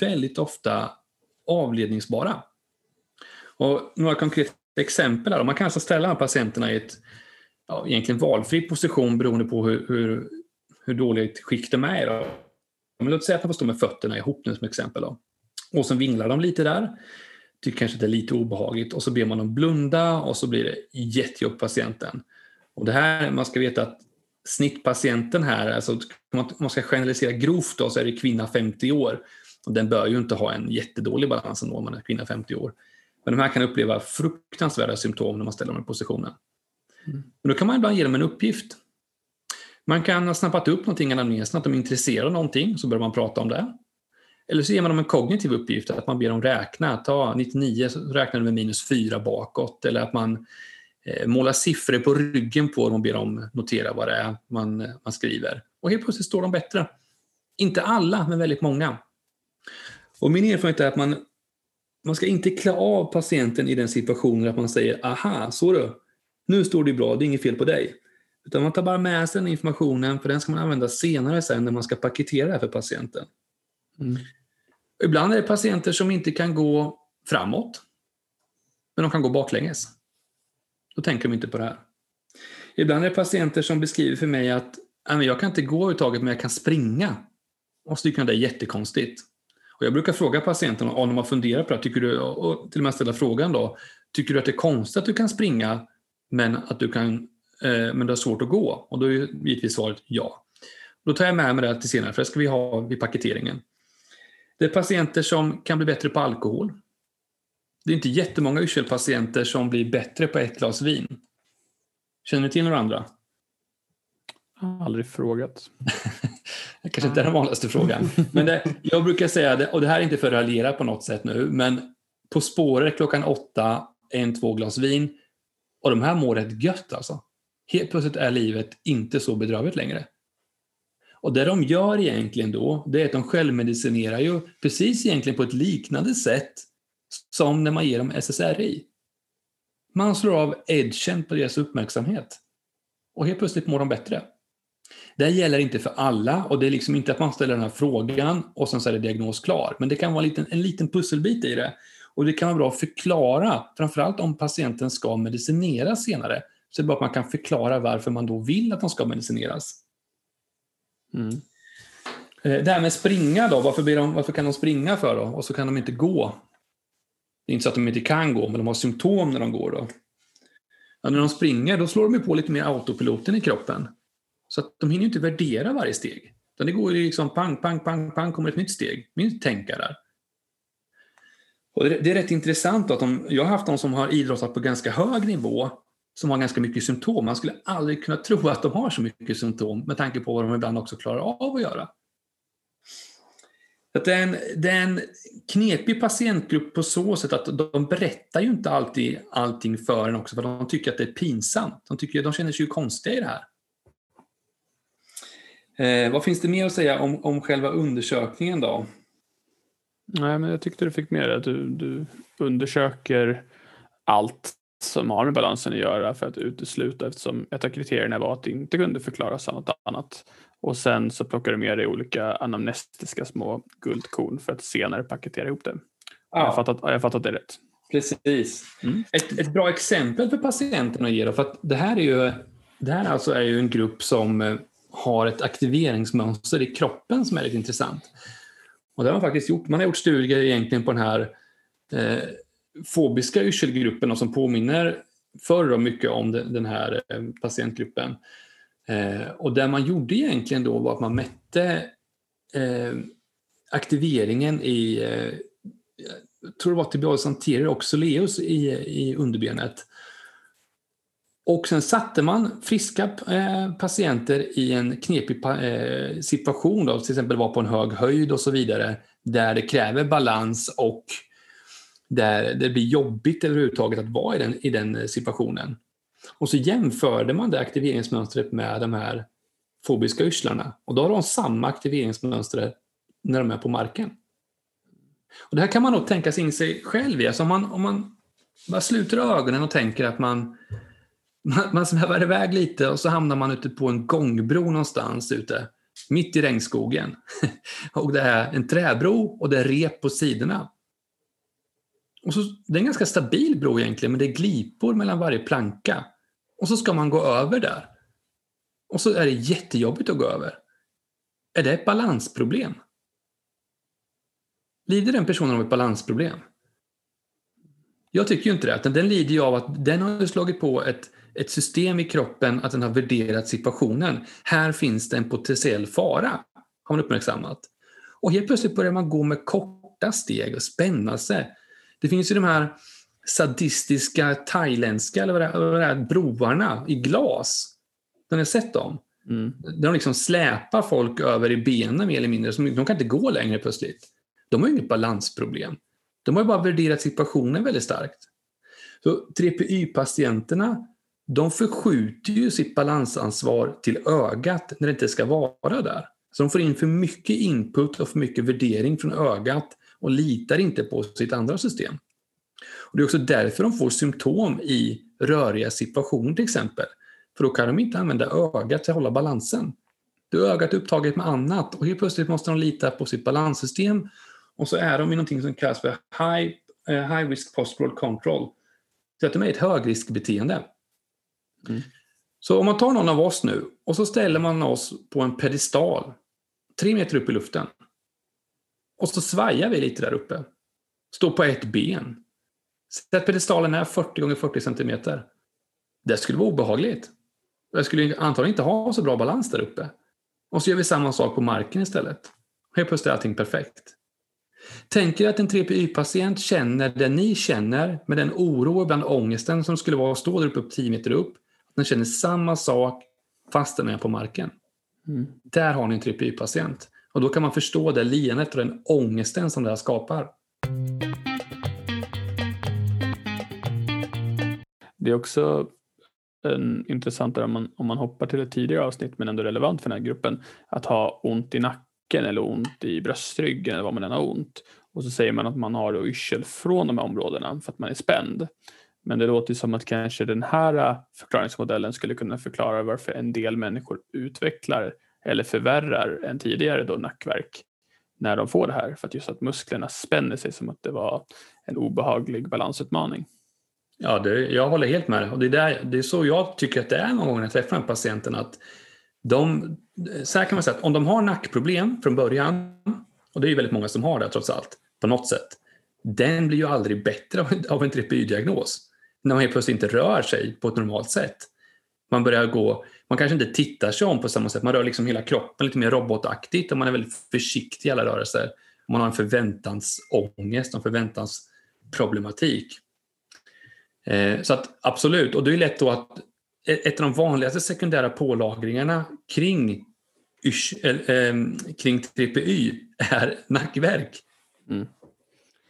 Speaker 2: väldigt ofta avledningsbara. Och några konkreta exempel här. Man kan alltså ställa patienterna i ett ja, egentligen valfri position beroende på hur, hur, hur dåligt skick de är. Då. Men låt säga att man får stå med fötterna ihop nu som exempel. Då. Och så vinglar de lite där. Tycker kanske att det är lite obehagligt. Och så ber man dem blunda och så blir det jättejobbigt för patienten. Och det här, man ska veta att snittpatienten här, alltså om man ska generalisera grovt då, så är det kvinna 50 år. Och den bör ju inte ha en jättedålig balans ändå om man är kvinna 50 år. Men de här kan uppleva fruktansvärda symptom när man ställer dem i positionen. Mm. Men då kan man ibland ge dem en uppgift. Man kan ha snappat upp någonting i anamnesen, att de är intresserade av någonting, så börjar man prata om det. Eller så ger man dem en kognitiv uppgift, att man ber dem räkna. Ta 99 så räknar du med minus 4 bakåt. Eller att man eh, målar siffror på ryggen på dem och ber dem notera vad det är man, man skriver. Och helt plötsligt står de bättre. Inte alla, men väldigt många. Och min erfarenhet är att man, man ska inte klä av patienten i den situationen att man säger aha, så du, nu står det bra, det är inget fel på dig. Utan man tar bara med sig den informationen, för den ska man använda senare sen när man ska paketera det här för patienten. Mm. Ibland är det patienter som inte kan gå framåt, men de kan gå baklänges. Då tänker de inte på det här. Ibland är det patienter som beskriver för mig att jag kan inte gå överhuvudtaget, men jag kan springa. Och så tycker jag det är jättekonstigt. Och jag brukar fråga patienterna om de har funderat på det, tycker du, och till och med ställa frågan då, tycker du att det är konstigt att du kan springa men att du kan eh, men det är svårt att gå? Och då är givetvis svaret ja. Då tar jag med mig det till senare, för det ska vi ha vid paketeringen. Det är patienter som kan bli bättre på alkohol. Det är inte jättemånga yrsel som blir bättre på ett glas vin. Känner ni till några andra?
Speaker 3: Aldrig frågat. *laughs*
Speaker 2: det kanske inte är den vanligaste frågan. Men det, jag brukar säga det, och det här är inte för att raljera på något sätt nu, men På spåret klockan åtta, en, två glas vin. Och de här mår rätt gött alltså. Helt plötsligt är livet inte så bedrövligt längre. Och det de gör egentligen då, det är att de självmedicinerar ju precis egentligen på ett liknande sätt som när man ger dem SSRI. Man slår av edgen på deras uppmärksamhet. Och helt plötsligt mår de bättre. Det gäller inte för alla och det är liksom inte att man ställer den här frågan och sen så är det diagnos klar. Men det kan vara en liten, en liten pusselbit i det. Och det kan vara bra att förklara, framförallt om patienten ska medicineras senare, så det är bara att man kan förklara varför man då vill att de ska medicineras. Mm. Eh, det här med springa då, varför, blir de, varför kan de springa för då? Och så kan de inte gå. Det är inte så att de inte kan gå, men de har symptom när de går då. Ja, när de springer, då slår de på lite mer autopiloten i kroppen. Så att de hinner inte värdera varje steg. Utan det går ju liksom pang, pang, pang, pang, kommer ett nytt steg. Minst tänka där. Och det, är rätt intressant att de, jag har haft de som har idrottat på ganska hög nivå som har ganska mycket symptom. Man skulle aldrig kunna tro att de har så mycket symptom med tanke på vad de ibland också klarar av att göra. det, är en, det är en knepig patientgrupp på så sätt att de berättar ju inte alltid allting för en också för de tycker att det är pinsamt. De, tycker, de känner sig ju konstiga i det här. Eh, vad finns det mer att säga om, om själva undersökningen då?
Speaker 3: Nej, men jag tyckte du fick med det att du, du undersöker allt som har med balansen att göra för att utesluta eftersom ett av kriterierna var att det inte kunde förklaras av något annat. Och sen så plockar du med dig olika anamnestiska små guldkorn för att senare paketera ihop det. Ja. Har, jag fattat, har jag fattat det rätt?
Speaker 2: Precis. Mm. Ett, ett bra exempel för patienten att ge då, för att det här är ju, det här alltså är ju en grupp som eh, har ett aktiveringsmönster i kroppen som är lite intressant. Och det har man faktiskt gjort. Man har gjort studier egentligen på den här eh, fobiska yrselgruppen och som påminner förr mycket om den här eh, patientgruppen. Eh, och det man gjorde egentligen då var att man mätte eh, aktiveringen i, jag tror det var tibialis anterior och soleus i, i underbenet. Och sen satte man friska patienter i en knepig situation, då, till exempel var på en hög höjd och så vidare, där det kräver balans och där det blir jobbigt överhuvudtaget att vara i den, i den eh, situationen. Och så jämförde man det aktiveringsmönstret med de här fobiska yrslarna och då har de samma aktiveringsmönster när de är på marken. Och det här kan man nog tänka sig in sig själv i. Alltså om man, om man bara sluter ögonen och tänker att man, man, man svävar iväg lite och så hamnar man ute på en gångbro någonstans ute, mitt i regnskogen. *laughs* och det är en träbro och det är rep på sidorna. Och så, det är en ganska stabil bro egentligen, men det är glipor mellan varje planka. Och så ska man gå över där. Och så är det jättejobbigt att gå över. Är det ett balansproblem? Lider den personen av ett balansproblem? Jag tycker ju inte det. Den lider ju av att den har slagit på ett, ett system i kroppen, att den har värderat situationen. Här finns det en potentiell fara, har man uppmärksammat. Och helt plötsligt börjar man gå med korta steg och spänna sig. Det finns ju de här sadistiska thailändska eller vad det, vad det är, broarna i glas. Har ni sett dem? Mm. Där de liksom släpar folk över i benen mer eller mindre. de kan inte gå längre plötsligt. De har ju inget balansproblem. De har ju bara värderat situationen väldigt starkt. Så 3PY-patienterna de förskjuter ju sitt balansansvar till ögat när det inte ska vara där. Så de får in för mycket input och för mycket värdering från ögat och litar inte på sitt andra system. Och det är också därför de får symptom i röriga situationer till exempel. För då kan de inte använda ögat till att hålla balansen. Då är ögat upptaget med annat och helt plötsligt måste de lita på sitt balanssystem och så är de i någonting som kallas för high, uh, high risk postural control. Så att de är ett högriskbeteende. Mm. Så om man tar någon av oss nu och så ställer man oss på en pedestal tre meter upp i luften och så svajar vi lite där uppe. Står på ett ben. Sätt pedestalen är 40 gånger 40 centimeter. Det skulle vara obehagligt. Jag skulle antagligen inte ha så bra balans där uppe. Och så gör vi samma sak på marken istället. Helt plötsligt är allting perfekt. Tänk er att en 3PY-patient känner det ni känner med den oro och ibland ångesten som skulle vara att stå där uppe 10 meter upp. Den känner samma sak fast den är på marken. Mm. Där har ni en 3PY-patient. Och då kan man förstå det leendet och den ångesten som det här skapar.
Speaker 3: Det är också en intressantare om man, om man hoppar till ett tidigare avsnitt men ändå relevant för den här gruppen. Att ha ont i nacken eller ont i bröstryggen eller vad man än har ont. Och så säger man att man har yrsel från de här områdena för att man är spänd. Men det låter som att kanske den här eh, förklaringsmodellen skulle kunna förklara varför en del människor utvecklar eller förvärrar en tidigare då nackverk när de får det här för att just att musklerna spänner sig som att det var en obehaglig balansutmaning.
Speaker 2: Ja, det, jag håller helt med. Och det är, där, det är så jag tycker att det är många gånger när jag träffar en patienten. Att de, så här kan man säga att om de har nackproblem från början, och det är ju väldigt många som har det trots allt, på något sätt. Den blir ju aldrig bättre av, av en TPY-diagnos. När man helt plötsligt inte rör sig på ett normalt sätt. Man börjar gå, man kanske inte tittar sig om på samma sätt. Man rör liksom hela kroppen lite mer robotaktigt och man är väldigt försiktig i alla rörelser. Man har en förväntansångest, en förväntansproblematik. Eh, så att absolut, och det är lätt då att ett av de vanligaste sekundära pålagringarna kring, äh, kring TPY är nackverk. Mm.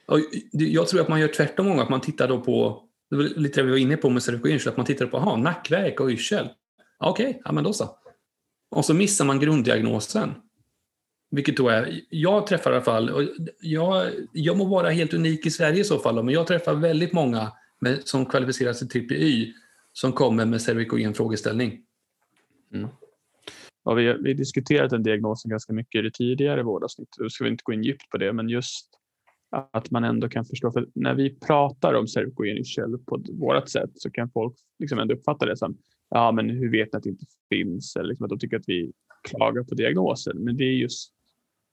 Speaker 2: Och jag tror att man gör tvärtom många, att man tittar då på, lite det vi var inne på med cervikoyrsel, att man tittar på aha, nackverk och yrsel. Okej, okay, ja men då så. Och så missar man grunddiagnosen. Vilket då är, jag träffar i alla fall, och jag, jag må vara helt unik i Sverige i så fall, men jag träffar väldigt många med, som kvalificerar sig till TPY som kommer med cervikogen frågeställning.
Speaker 3: Mm. Ja, vi har vi diskuterat den diagnosen ganska mycket i det tidigare vårdavsnittet. Då ska vi inte gå in djupt på det, men just att man ändå kan förstå. För när vi pratar om cervikogen på vårt sätt så kan folk liksom ändå uppfatta det som ja, men hur vet ni att det inte finns? Eller liksom att de tycker att vi klagar på diagnosen. Men det är just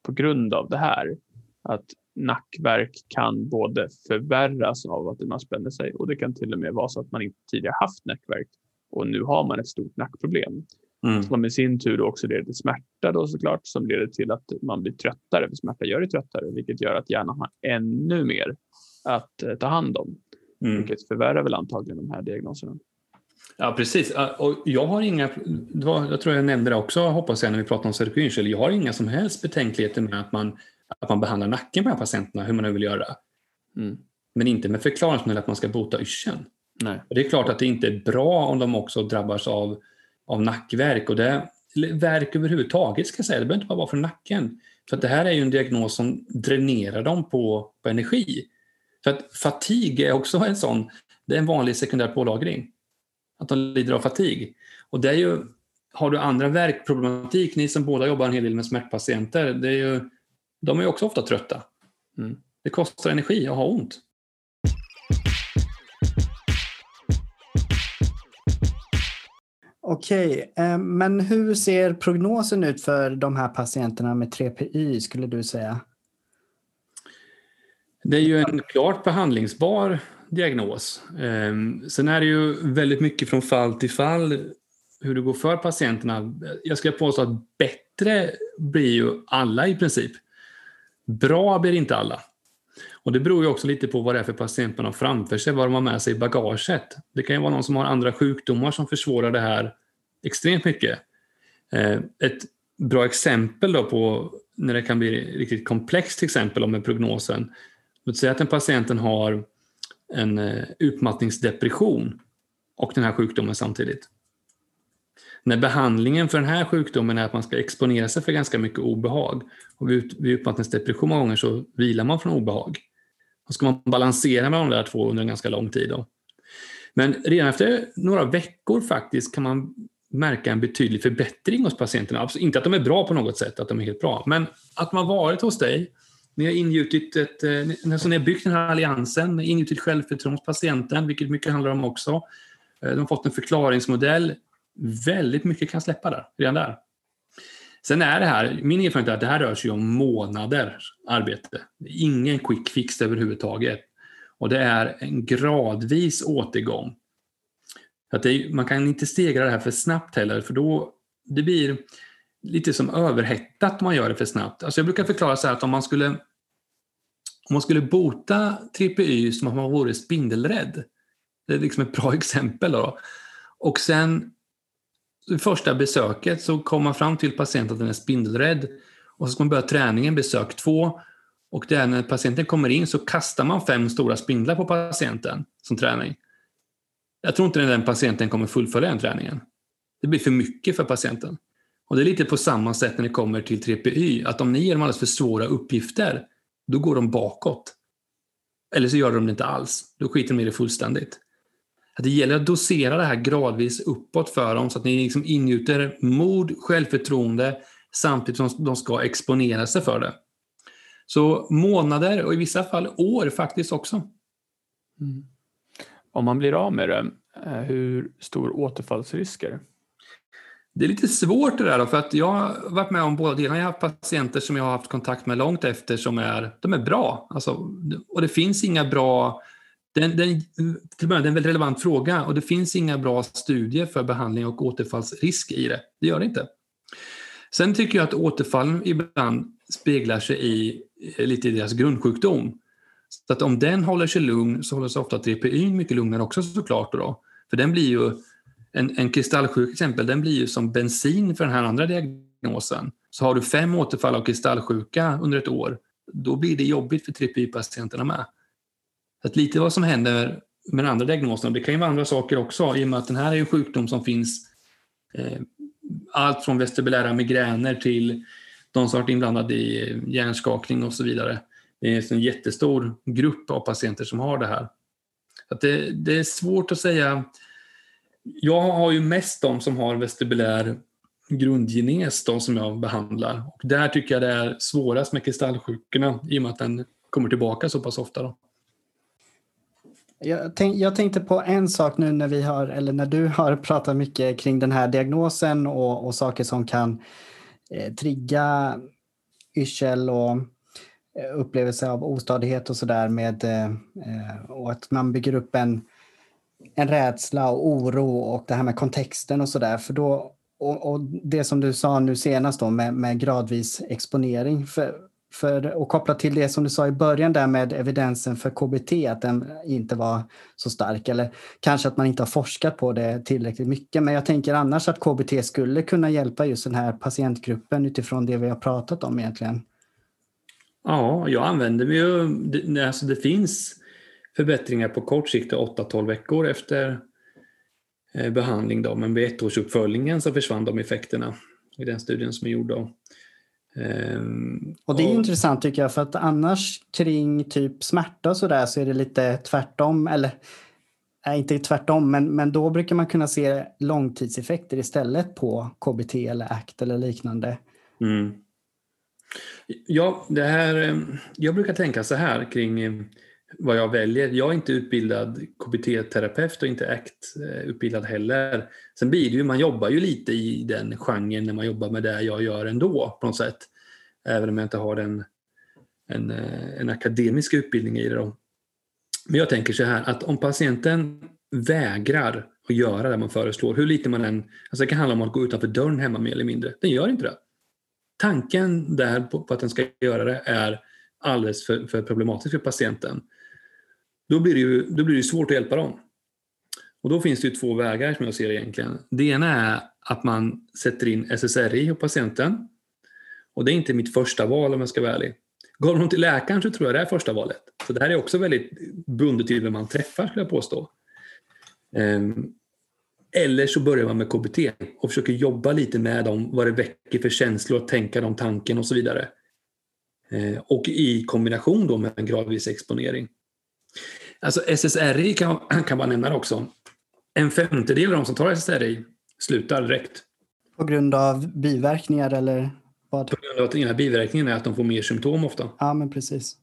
Speaker 3: på grund av det här att nackverk kan både förvärras av att man spänner sig och det kan till och med vara så att man inte tidigare haft nackverk och nu har man ett stort nackproblem. Mm. Som i sin tur också leder till smärta då såklart som leder till att man blir tröttare, för smärta gör det tröttare, vilket gör att hjärnan har ännu mer att eh, ta hand om. Mm. Vilket förvärrar väl antagligen de här diagnoserna.
Speaker 2: Ja, precis. Och jag har inga, jag tror jag nämnde det också, hoppas jag, när vi pratade om cervikoyrsel. Jag har inga som helst betänkligheter med att man att man behandlar nacken på de här patienterna, hur man nu vill göra. Mm. Men inte med förklaringsmodell att man ska bota yrseln. Det är klart att det inte är bra om de också drabbas av, av nackverk. Och det, verk överhuvudtaget ska jag säga, det behöver inte bara vara för nacken. För det här är ju en diagnos som dränerar dem på, på energi. För att fatig är också en sån, det är en vanlig sekundär pålagring. Att de lider av fatig. Och det är ju, har du andra verkproblematik, ni som båda jobbar en hel del med smärtpatienter, det är ju de är också ofta trötta. Mm. Det kostar energi att ha ont.
Speaker 1: Okej, eh, men hur ser prognosen ut för de här patienterna med 3PY skulle du säga?
Speaker 2: Det är ju en klart behandlingsbar diagnos. Ehm, sen är det ju väldigt mycket från fall till fall hur det går för patienterna. Jag skulle påstå att bättre blir ju alla i princip. Bra blir inte alla. Och Det beror ju också lite på vad det är för patient man har framför sig, vad de har med sig i bagaget. Det kan ju vara någon som har andra sjukdomar som försvårar det här extremt mycket. Ehm, ett bra exempel då på när det kan bli riktigt komplext till exempel med prognosen. Låt säga att en patienten har en eh, utmattningsdepression och den här sjukdomen samtidigt. När behandlingen för den här sjukdomen är att man ska exponera sig för ganska mycket obehag och vid, utmattningsdepression många gånger så vilar man från obehag. Då ska man balansera med de där två under en ganska lång tid. Då. Men redan efter några veckor faktiskt kan man märka en betydlig förbättring hos patienterna. Alltså inte att de är bra på något sätt, att de är helt bra, men att man varit hos dig, ni har ingjutit ett, eh, alltså ni har byggt den här alliansen, ingjutit självförtroende hos patienten, vilket mycket handlar om också. Eh, de har fått en förklaringsmodell, väldigt mycket kan släppa där, redan där. Sen är det här, min erfarenhet är att det här rör sig om månaders arbete. Ingen quick fix överhuvudtaget. Och det är en gradvis återgång. Att det, man kan inte stegra det här för snabbt heller, för då det blir lite som överhettat om man gör det för snabbt. Alltså jag brukar förklara så här att om man skulle om man skulle bota TPY som om man vore spindelrädd, det är liksom ett bra *laughs* exempel. Då. Och sen första besöket så kommer man fram till patienten att den är spindelrädd och så ska man börja träningen, besök två. Och där när patienten kommer in så kastar man fem stora spindlar på patienten som träning. Jag tror inte den patienten kommer fullfölja den träningen. Det blir för mycket för patienten. Och det är lite på samma sätt när det kommer till 3PY, att om ni ger dem alldeles för svåra uppgifter, då går de bakåt. Eller så gör de det inte alls. Då skiter de i det fullständigt. Att det gäller att dosera det här gradvis uppåt för dem så att ni liksom ingjuter mod, självförtroende samtidigt som de ska exponera sig för det. Så månader och i vissa fall år faktiskt också.
Speaker 3: Mm. Om man blir av med det, eh, hur stor återfallsrisk är det?
Speaker 2: Det är lite svårt det där då, för att jag har varit med om båda delarna. Jag har haft patienter som jag har haft kontakt med långt efter som är, de är bra. Alltså, och det finns inga bra den, den, till början, det är en väldigt relevant fråga och det finns inga bra studier för behandling och återfallsrisk i det. Det gör det inte. Sen tycker jag att återfallen ibland speglar sig i eh, lite i deras grundsjukdom. Så att om den håller sig lugn så håller sig ofta TPY mycket lugnare också såklart. Då. För den blir ju, en, en kristallsjuk exempel, den blir ju som bensin för den här andra diagnosen. Så har du fem återfall av kristallsjuka under ett år, då blir det jobbigt för TPY-patienterna med. Att lite vad som händer med den andra diagnosen, det kan ju vara andra saker också, i och med att den här är en sjukdom som finns eh, allt från vestibulära migräner till de som varit inblandade i hjärnskakning och så vidare. Det är en jättestor grupp av patienter som har det här. Att det, det är svårt att säga. Jag har ju mest de som har vestibulär grundgenes de som jag behandlar. Och där tycker jag det är svårast med kristallsjukorna i och med att den kommer tillbaka så pass ofta. Då.
Speaker 1: Jag, tänk, jag, tänkte på en sak nu när vi har, eller när du har pratat mycket kring den här diagnosen och, och saker som kan eh, trigga yrsel och eh, upplevelse av ostadighet och sådär med eh, eh och att man bygger upp en, en rädsla och oro och det här med kontexten och sådär. För då, och, och, det som du sa nu senast då med, med gradvis exponering. För, för, och kopplat till det som du sa i början där med evidensen för KBT, att den inte var så stark. Eller kanske att man inte har forskat på det tillräckligt mycket. Men jag tänker annars att KBT skulle kunna hjälpa just den här patientgruppen utifrån det vi har pratat om egentligen.
Speaker 2: Ja, jag använder mig ju, alltså det finns förbättringar på kort sikt 8-12 veckor efter eh, behandling då, men vid ettårsuppföljningen så försvann de effekterna i den studien som är gjord. Då.
Speaker 1: Um, och det är och, intressant tycker jag för att annars kring typ smärta och sådär så är det lite tvärtom eller nej, inte tvärtom men, men då brukar man kunna se långtidseffekter istället på KBT eller ACT eller liknande. Mm.
Speaker 2: Ja, det här, ehm, jag brukar tänka så här kring ehm, vad jag väljer. Jag är inte utbildad KBT-terapeut och inte ACT-utbildad heller. Sen blir det ju, man jobbar ju lite i den genren när man jobbar med det jag gör ändå på något sätt. Även om jag inte har en, en, en akademisk utbildning i det. Då. Men jag tänker så här att om patienten vägrar att göra det man föreslår, hur lite man än... Alltså det kan handla om att gå utanför dörren hemma mer eller mindre. Den gör inte det. Tanken där på, på att den ska göra det är alldeles för, för problematisk för patienten då blir det ju då blir det svårt att hjälpa dem. Och då finns det ju två vägar som jag ser det egentligen. Det ena är att man sätter in SSRI hos patienten. Och det är inte mitt första val om jag ska vara ärlig. Går de till läkaren så tror jag det är första valet. Så det här är också väldigt bundet till vem man träffar skulle jag påstå. Ehm, eller så börjar man med KBT och försöker jobba lite med dem, vad det väcker för känslor, att tänka de tanken och så vidare. Ehm, och i kombination då med en gradvis exponering. Alltså SSRI kan, *clears throat* kan man nämna också. En femtedel av de som tar SSRI slutar direkt.
Speaker 1: På grund av biverkningar eller vad?
Speaker 2: På grund av att ena biverkningen är att de får mer symptom ofta.
Speaker 1: Ja, men precis.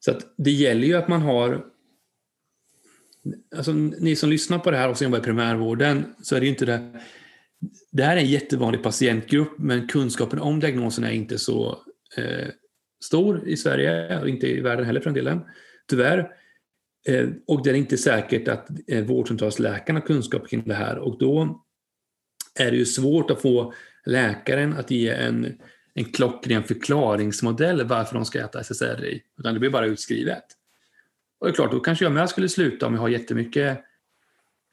Speaker 2: Så att det gäller ju att man har Alltså, ni som lyssnar på det här och som jobbar i primärvården så är det inte det. Det här är en jättevanlig patientgrupp men kunskapen om diagnosen är inte så eh, stor i Sverige och inte i världen heller för den delen. Tyvärr. Eh, och det är inte säkert att eh, vårdcentralsläkaren har kunskap kring det här och då är det ju svårt att få läkaren att ge en, en klockren förklaringsmodell varför de ska äta SSRI, utan det blir bara utskrivet. Och det är klart, då kanske jag med skulle sluta om jag har jättemycket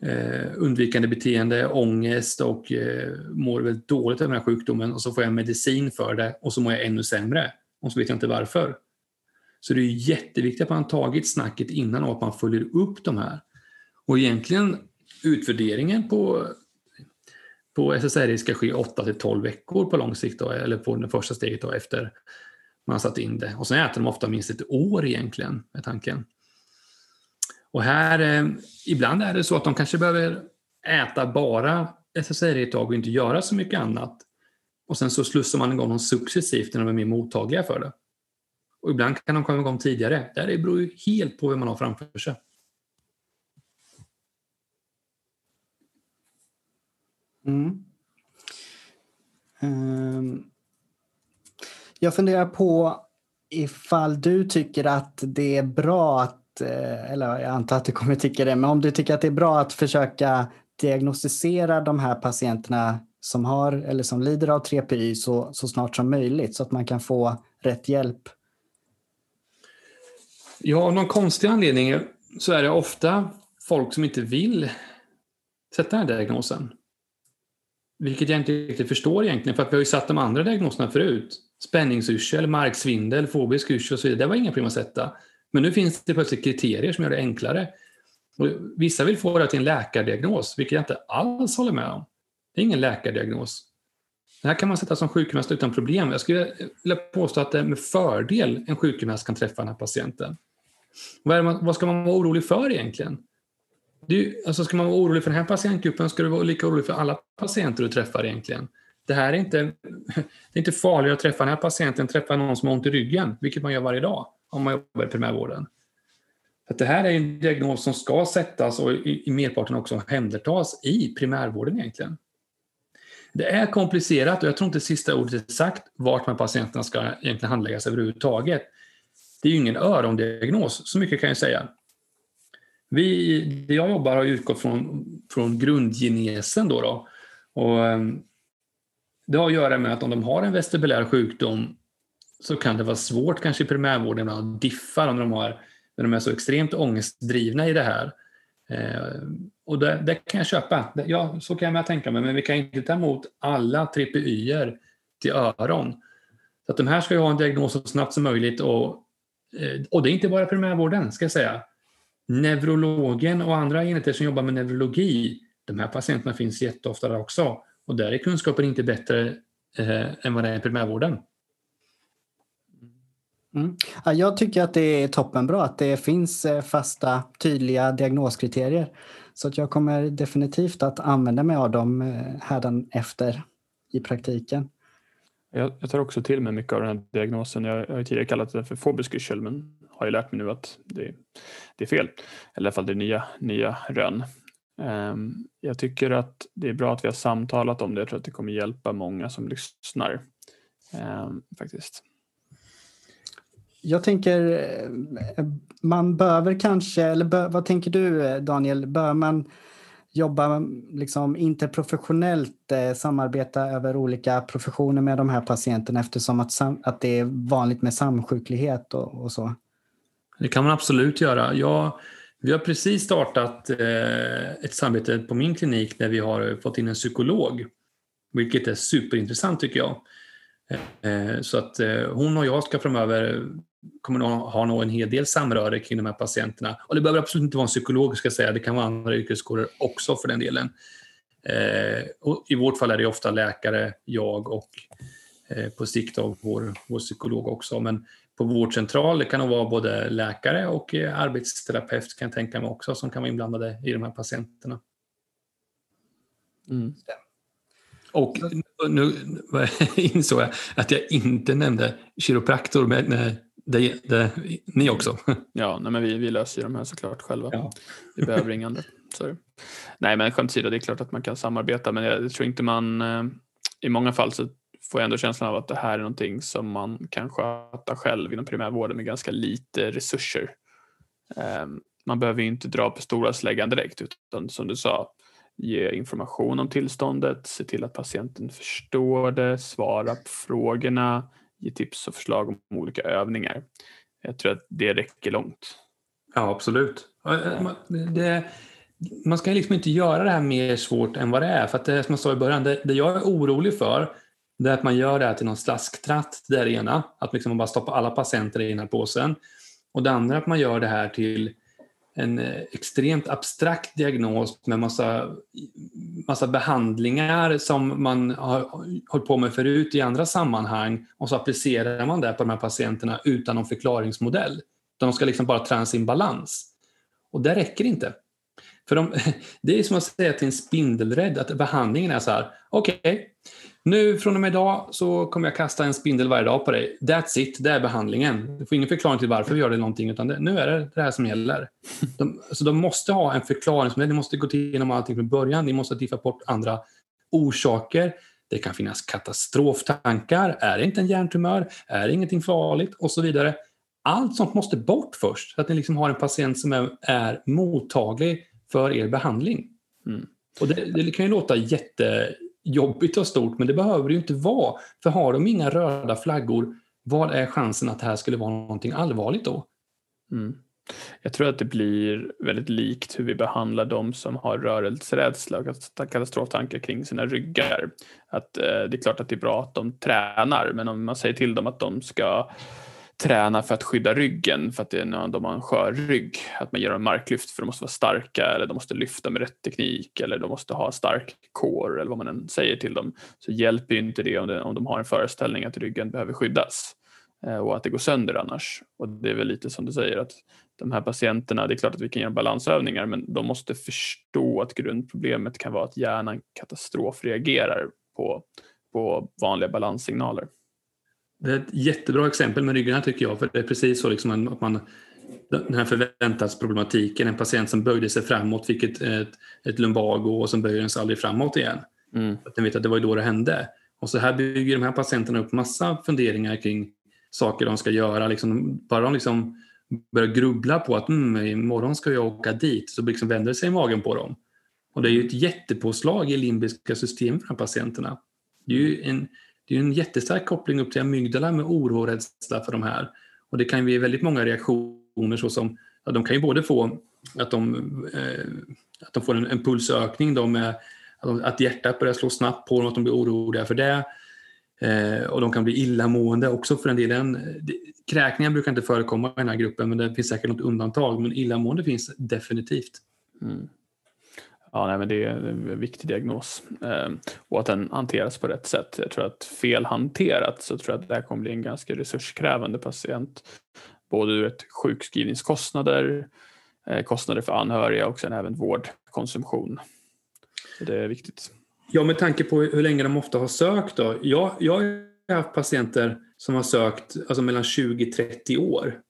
Speaker 2: eh, undvikande beteende, ångest och eh, mår väldigt dåligt av den här sjukdomen och så får jag medicin för det och så mår jag ännu sämre och så vet jag inte varför. Så det är jätteviktigt att man tagit snacket innan och att man följer upp de här. Och egentligen utvärderingen på, på SSRI ska ske 8 till 12 veckor på lång sikt, då, eller på det första steget då, efter man har satt in det. Och sen äter de ofta minst ett år egentligen, med tanken. Och här, eh, ibland är det så att de kanske behöver äta bara SSRI ett tag och inte göra så mycket annat. Och sen så slussar man igång dem successivt när de är mer mottagliga för det. Och ibland kan de komma igång tidigare. Det beror ju helt på vem man har framför sig.
Speaker 1: Mm. Um, jag funderar på ifall du tycker att det är bra att, eh, eller jag antar att du kommer tycka det, men om du tycker att det är bra att försöka diagnostisera de här patienterna som har eller som lider av 3PY så, så snart som möjligt så att man kan få rätt hjälp?
Speaker 2: Ja, av någon konstig anledning så är det ofta folk som inte vill sätta den här diagnosen. Vilket jag inte riktigt förstår egentligen, för att vi har ju satt de andra diagnoserna förut. Spänningsyrsel, marksvindel, fobisk yrsel och så vidare. Det var inga problem att sätta. Men nu finns det plötsligt kriterier som gör det enklare. Och vissa vill få det till en läkardiagnos, vilket jag inte alls håller med om. Det är ingen läkardiagnos. Det här kan man sätta som sjukgymnast utan problem. Jag skulle vilja påstå att det är med fördel en sjukgymnast kan träffa den här patienten. Vad, man, vad ska man vara orolig för egentligen? Du, alltså ska man vara orolig för den här patientgruppen ska du vara lika orolig för alla patienter du träffar egentligen. Det här är inte, det är inte farligare att träffa den här patienten än att träffa någon som har ont i ryggen, vilket man gör varje dag om man jobbar i primärvården. Att det här är en diagnos som ska sättas och i, i merparten också omhändertas i primärvården egentligen. Det är komplicerat och jag tror inte sista ordet är sagt vart de här patienterna ska egentligen handläggas överhuvudtaget. Det är ju ingen örondiagnos, så mycket kan jag säga. Vi, det jag jobbar har utgått från, från grundgenesen. Då, då och, ehm, det har att göra med att om de har en vestibulär sjukdom så kan det vara svårt kanske i primärvården att diffa om de, har, när de är så extremt ångestdrivna i det här. Eh, och det, det, kan jag köpa, det, ja, så kan jag tänka mig, men vi kan inte ta emot alla trippy till öron. Så att de här ska ju ha en diagnos så snabbt som möjligt och, Eh, och det är inte bara primärvården ska jag säga neurologen och andra enheter som jobbar med neurologi, de här patienterna finns jätteofta där också. Och där är kunskapen inte bättre eh, än vad det är i primärvården.
Speaker 1: Mm. Ja, jag tycker att det är toppenbra att det finns eh, fasta, tydliga diagnoskriterier. Så att jag kommer definitivt att använda mig av dem eh, efter i praktiken.
Speaker 3: Jag, jag, tar också till mig mycket av den här diagnosen. Jag, jag har tidigare kallat det för fobisk yrsel men har ju lärt mig nu att det, det är fel. Eller i alla fall det är nya, nya rön. Um, jag tycker att det är bra att vi har samtalat om det. Jag tror att det kommer hjälpa många som lyssnar. Um, faktiskt.
Speaker 1: Jag tänker, eh, man behöver kanske, eller bör, vad tänker du eh, Daniel, bör man jobba liksom interprofessionellt, eh, samarbeta över olika professioner med de här patienterna eftersom att, att det är vanligt med samsjuklighet och, och så?
Speaker 2: Det kan man absolut göra. Jag, vi har precis startat eh, ett samarbete på min klinik där vi har fått in en psykolog, vilket är superintressant tycker jag. Eh, så att eh, hon och jag ska framöver kommer nog ha nog en hel del samröre kring de här patienterna. Och det behöver absolut inte vara en psykolog, ska säga. det kan vara andra yrkeskårer också för den delen. Eh, och I vårt fall är det ofta läkare, jag och eh, på sikt av vår, vår psykolog också. Men på vårdcentral, det kan nog vara både läkare och eh, arbetsterapeut kan jag tänka mig också som kan vara inblandade i de här patienterna. Mm. Och nu *laughs* insåg jag att jag inte nämnde kiropraktor, men det, det, ni också. *laughs*
Speaker 3: Ja, nej, men vi, vi löser ju de här såklart själva. Ja. *laughs* Vi behöver inga andra. Sorry. Nej, men skämt åsido, det är klart att man kan samarbeta, men jag tror inte man... Eh, I många fall så får jag ändå känslan av att det här är någonting som man kan sköta själv inom primärvården med ganska lite resurser. Ehm, man behöver inte dra på stora släggan direkt utan som du sa, ge information om tillståndet, se till att patienten förstår det, svara på frågorna, ge tips och förslag om olika övningar. Jag tror att det räcker långt.
Speaker 2: Ja, absolut. Eh, det, man ska liksom inte göra det här mer svårt än vad det är. För att det som jag sa i början, det, det jag är orolig för det är att man gör det här till någon slasktratt, det är det ena. Att liksom man bara stoppar alla patienter i den här påsen. Och det andra är att man gör det här till en eh, extremt abstrakt diagnos med massa, massa behandlingar som man har hållit på med förut i andra sammanhang och så applicerar man det på de här patienterna utan någon förklaringsmodell. De ska liksom bara träna sin balans. Och det räcker inte. För de, *laughs* det är som att säga till en spindelrädd att behandlingen är så här, okej, okay, nu från och med idag så kommer jag kasta en spindel varje dag på dig. That's it, det är behandlingen. Du får ingen förklaring till varför vi gör det någonting, utan det, nu är det det här som gäller. *laughs* De, så de måste ha en förklaringsmodell, de måste gå igenom allting från början, de måste diffa bort andra orsaker. Det kan finnas katastroftankar, är det inte en hjärntumör, är det ingenting farligt och så vidare. Allt sånt måste bort först, så att ni liksom har en patient som är, är mottaglig för er behandling. Mm. Och det, det kan ju låta jätte jobbigt och stort, men det behöver det ju inte vara. För har de inga röda flaggor, vad är chansen att det här skulle vara någonting allvarligt då?
Speaker 3: Mm. Jag tror att det blir väldigt likt hur vi behandlar de som har rörelserädsla och katastroftankar kring sina ryggar. Att, eh, det är klart att det är bra att de tränar, men om man säger till dem att de ska träna för att skydda ryggen för att det är när de har en skör rygg. Att man ger dem marklyft för att de måste vara starka eller de måste lyfta med rätt teknik eller de måste ha stark core eller vad man än säger till dem. Så hjälper ju inte det om, det, om de har en föreställning att ryggen behöver skyddas eh, och att det går sönder annars. Och det är väl lite som du säger att de här patienterna, det är klart att vi kan göra balansövningar men de måste förstå att grundproblemet kan vara att hjärnan katastrofreagerar på, på vanliga balanssignaler.
Speaker 2: Det är ett jättebra exempel med ryggarna tycker jag, för det är precis så liksom att man den här förväntansproblematiken, en patient som böjde sig framåt fick ett, ett, ett lumbago och sen böjer den sig aldrig framåt igen. Mm. Att den vet att det var då det hände. Och så här bygger de här patienterna upp massa funderingar kring saker de ska göra. Liksom, bara de liksom börjar grubbla på att mm, imorgon ska jag åka dit, så liksom vänder det sig i magen på dem. Och det är ju ett jättepåslag i limbiska system för de här patienterna. Det är ju en det är en jättestark koppling upp till amygdala med oro och rädsla för de här. Och det kan ge väldigt många reaktioner såsom, ja, de kan ju både få att de, eh, att de får en, en pulsökning de är, att hjärtat börjar slå snabbt på dem, att de blir oroliga för det. Eh, och de kan bli illamående också för den delen. Kräkningar brukar inte förekomma i den här gruppen, men det finns säkert något undantag. Men illamående finns definitivt. Mm.
Speaker 3: Ja, nej, men det är en eh, viktig diagnos ehm, och att den hanteras på rätt sätt. Jag tror att felhanterat så tror jag att det här kommer bli en ganska resurskrävande patient. Både ur ett sjukskrivningskostnader, eh, kostnader för anhöriga och sen även vårdkonsumtion. Så det är viktigt.
Speaker 2: Ja, med tanke på hur länge de ofta har sökt då. Jag, jag har haft patienter som har sökt alltså mellan 20-30 år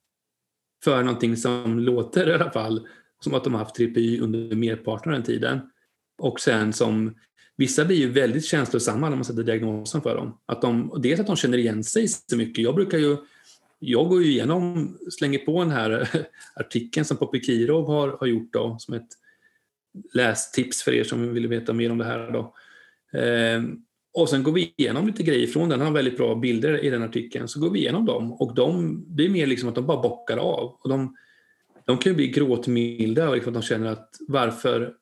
Speaker 2: för någonting som låter i alla fall som att de har haft TPY under merparten av den tiden. Och sen som Vissa blir ju väldigt känslosamma när man sätter diagnosen för dem. Att de, dels att de känner igen sig så mycket. Jag brukar ju jag går ju igenom, slänger på den här *laughs* artikeln som Poppy Kirov har, har gjort då, som ett lästips för er som vill veta mer om det här. Då. Ehm, och sen går vi igenom lite grejer från den. Han har väldigt bra bilder i den artikeln. Så går vi igenom dem och de, det är mer liksom att de bara bockar av. Och de, de kan ju bli gråtmilda för att de känner att varför,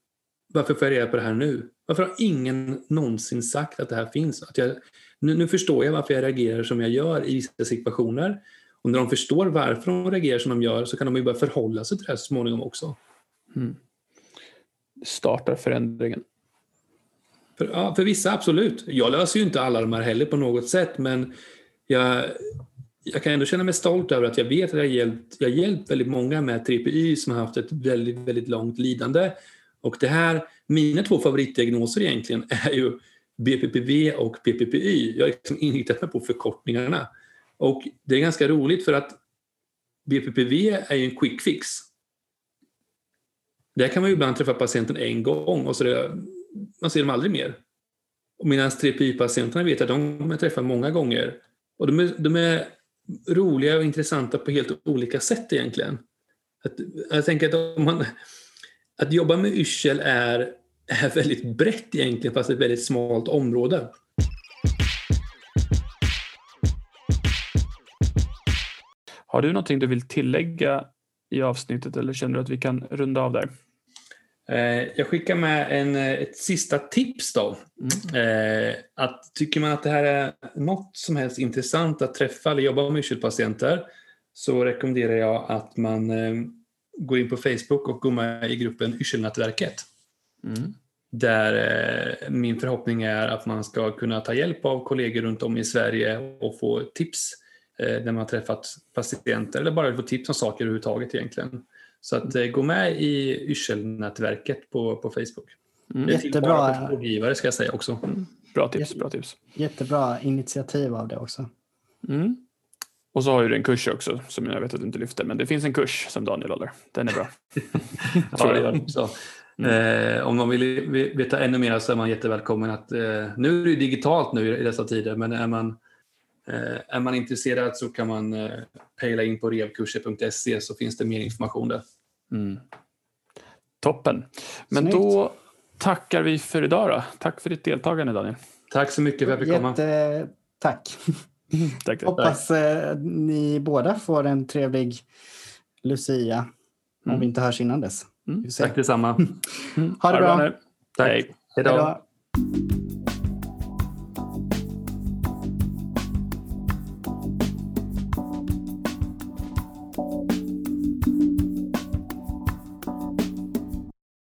Speaker 2: varför får jag reda på det här nu? Varför har ingen någonsin sagt att det här finns? Att jag, nu, nu förstår jag varför jag reagerar som jag gör i vissa situationer. Och när de förstår varför de reagerar som de gör så kan de ju börja förhålla sig till det här så småningom också. Mm.
Speaker 3: Startar förändringen.
Speaker 2: För, ja, för vissa absolut. Jag löser ju inte alla de här heller på något sätt men jag, jag kan ändå känna mig stolt över att jag vet att jag har hjälpt, jag har hjälpt väldigt många med TPY e som har haft ett väldigt, väldigt långt lidande. Och det här, mina två favoritdiagnoser egentligen *laughs* är ju BPPV och PPPY. Jag har liksom inriktat mig på förkortningarna. Och det är ganska roligt för att BPPV är ju en quick fix. Där kan man ju ibland träffa patienten en gång och så det, man ser dem aldrig mer. Medan TPY-patienterna vet att de kommer träffa många gånger. Och de är, de är roliga och intressanta på helt olika sätt egentligen. Att, jag tänker att om man, att jobba med yrsel är, är väldigt brett egentligen, fast ett väldigt smalt område.
Speaker 3: Har du någonting du vill tillägga i avsnittet eller känner du att vi kan runda av där?
Speaker 2: Eh, jag skickar med en, eh, ett sista tips då. Mm. Att tycker man att det här är något som helst intressant att träffa eller jobba med yrselpatienter så rekommenderar jag att man går in på Facebook och går med i gruppen Yrselnätverket.
Speaker 3: Mm.
Speaker 2: Där min förhoppning är att man ska kunna ta hjälp av kollegor runt om i Sverige och få tips när man har träffat patienter eller bara få tips om saker överhuvudtaget egentligen. Så att eh, gå med i Yrselnätverket på, på Facebook.
Speaker 3: Mm.
Speaker 1: Jättebra.
Speaker 2: vårdgivare ska jag säga också.
Speaker 3: Bra tips, bra tips.
Speaker 1: Jättebra initiativ av det också.
Speaker 3: Mm. Och så har du en kurs också som jag vet att du inte lyfter, men det finns en kurs som Daniel håller. Den är bra. *laughs*
Speaker 2: Ja, det gör det också. Eh, om man vill veta ännu mer så är man jättevälkommen att eh, nu är det ju digitalt nu i dessa tider, men är man, eh, är man intresserad så kan man eh, pejla in på revkurser.se så finns det mer information där.
Speaker 3: Mm. Toppen. Men
Speaker 1: Snyggt.
Speaker 3: då tackar vi för idag då. Tack för ditt deltagande Daniel.
Speaker 2: Tack så mycket för att jag fick komma.
Speaker 1: Jätte, tack.
Speaker 3: Tack. *laughs* tack.
Speaker 1: Hoppas eh, ni båda får en trevlig Lucia. Om
Speaker 3: Mm.
Speaker 1: vi inte hörs innan dess.
Speaker 3: Mm.
Speaker 2: Tack detsamma.
Speaker 3: Mm. *laughs*
Speaker 1: Ha det bra.
Speaker 3: nu.
Speaker 2: Tack.
Speaker 3: Hej.
Speaker 2: Hej då.
Speaker 1: Hej då.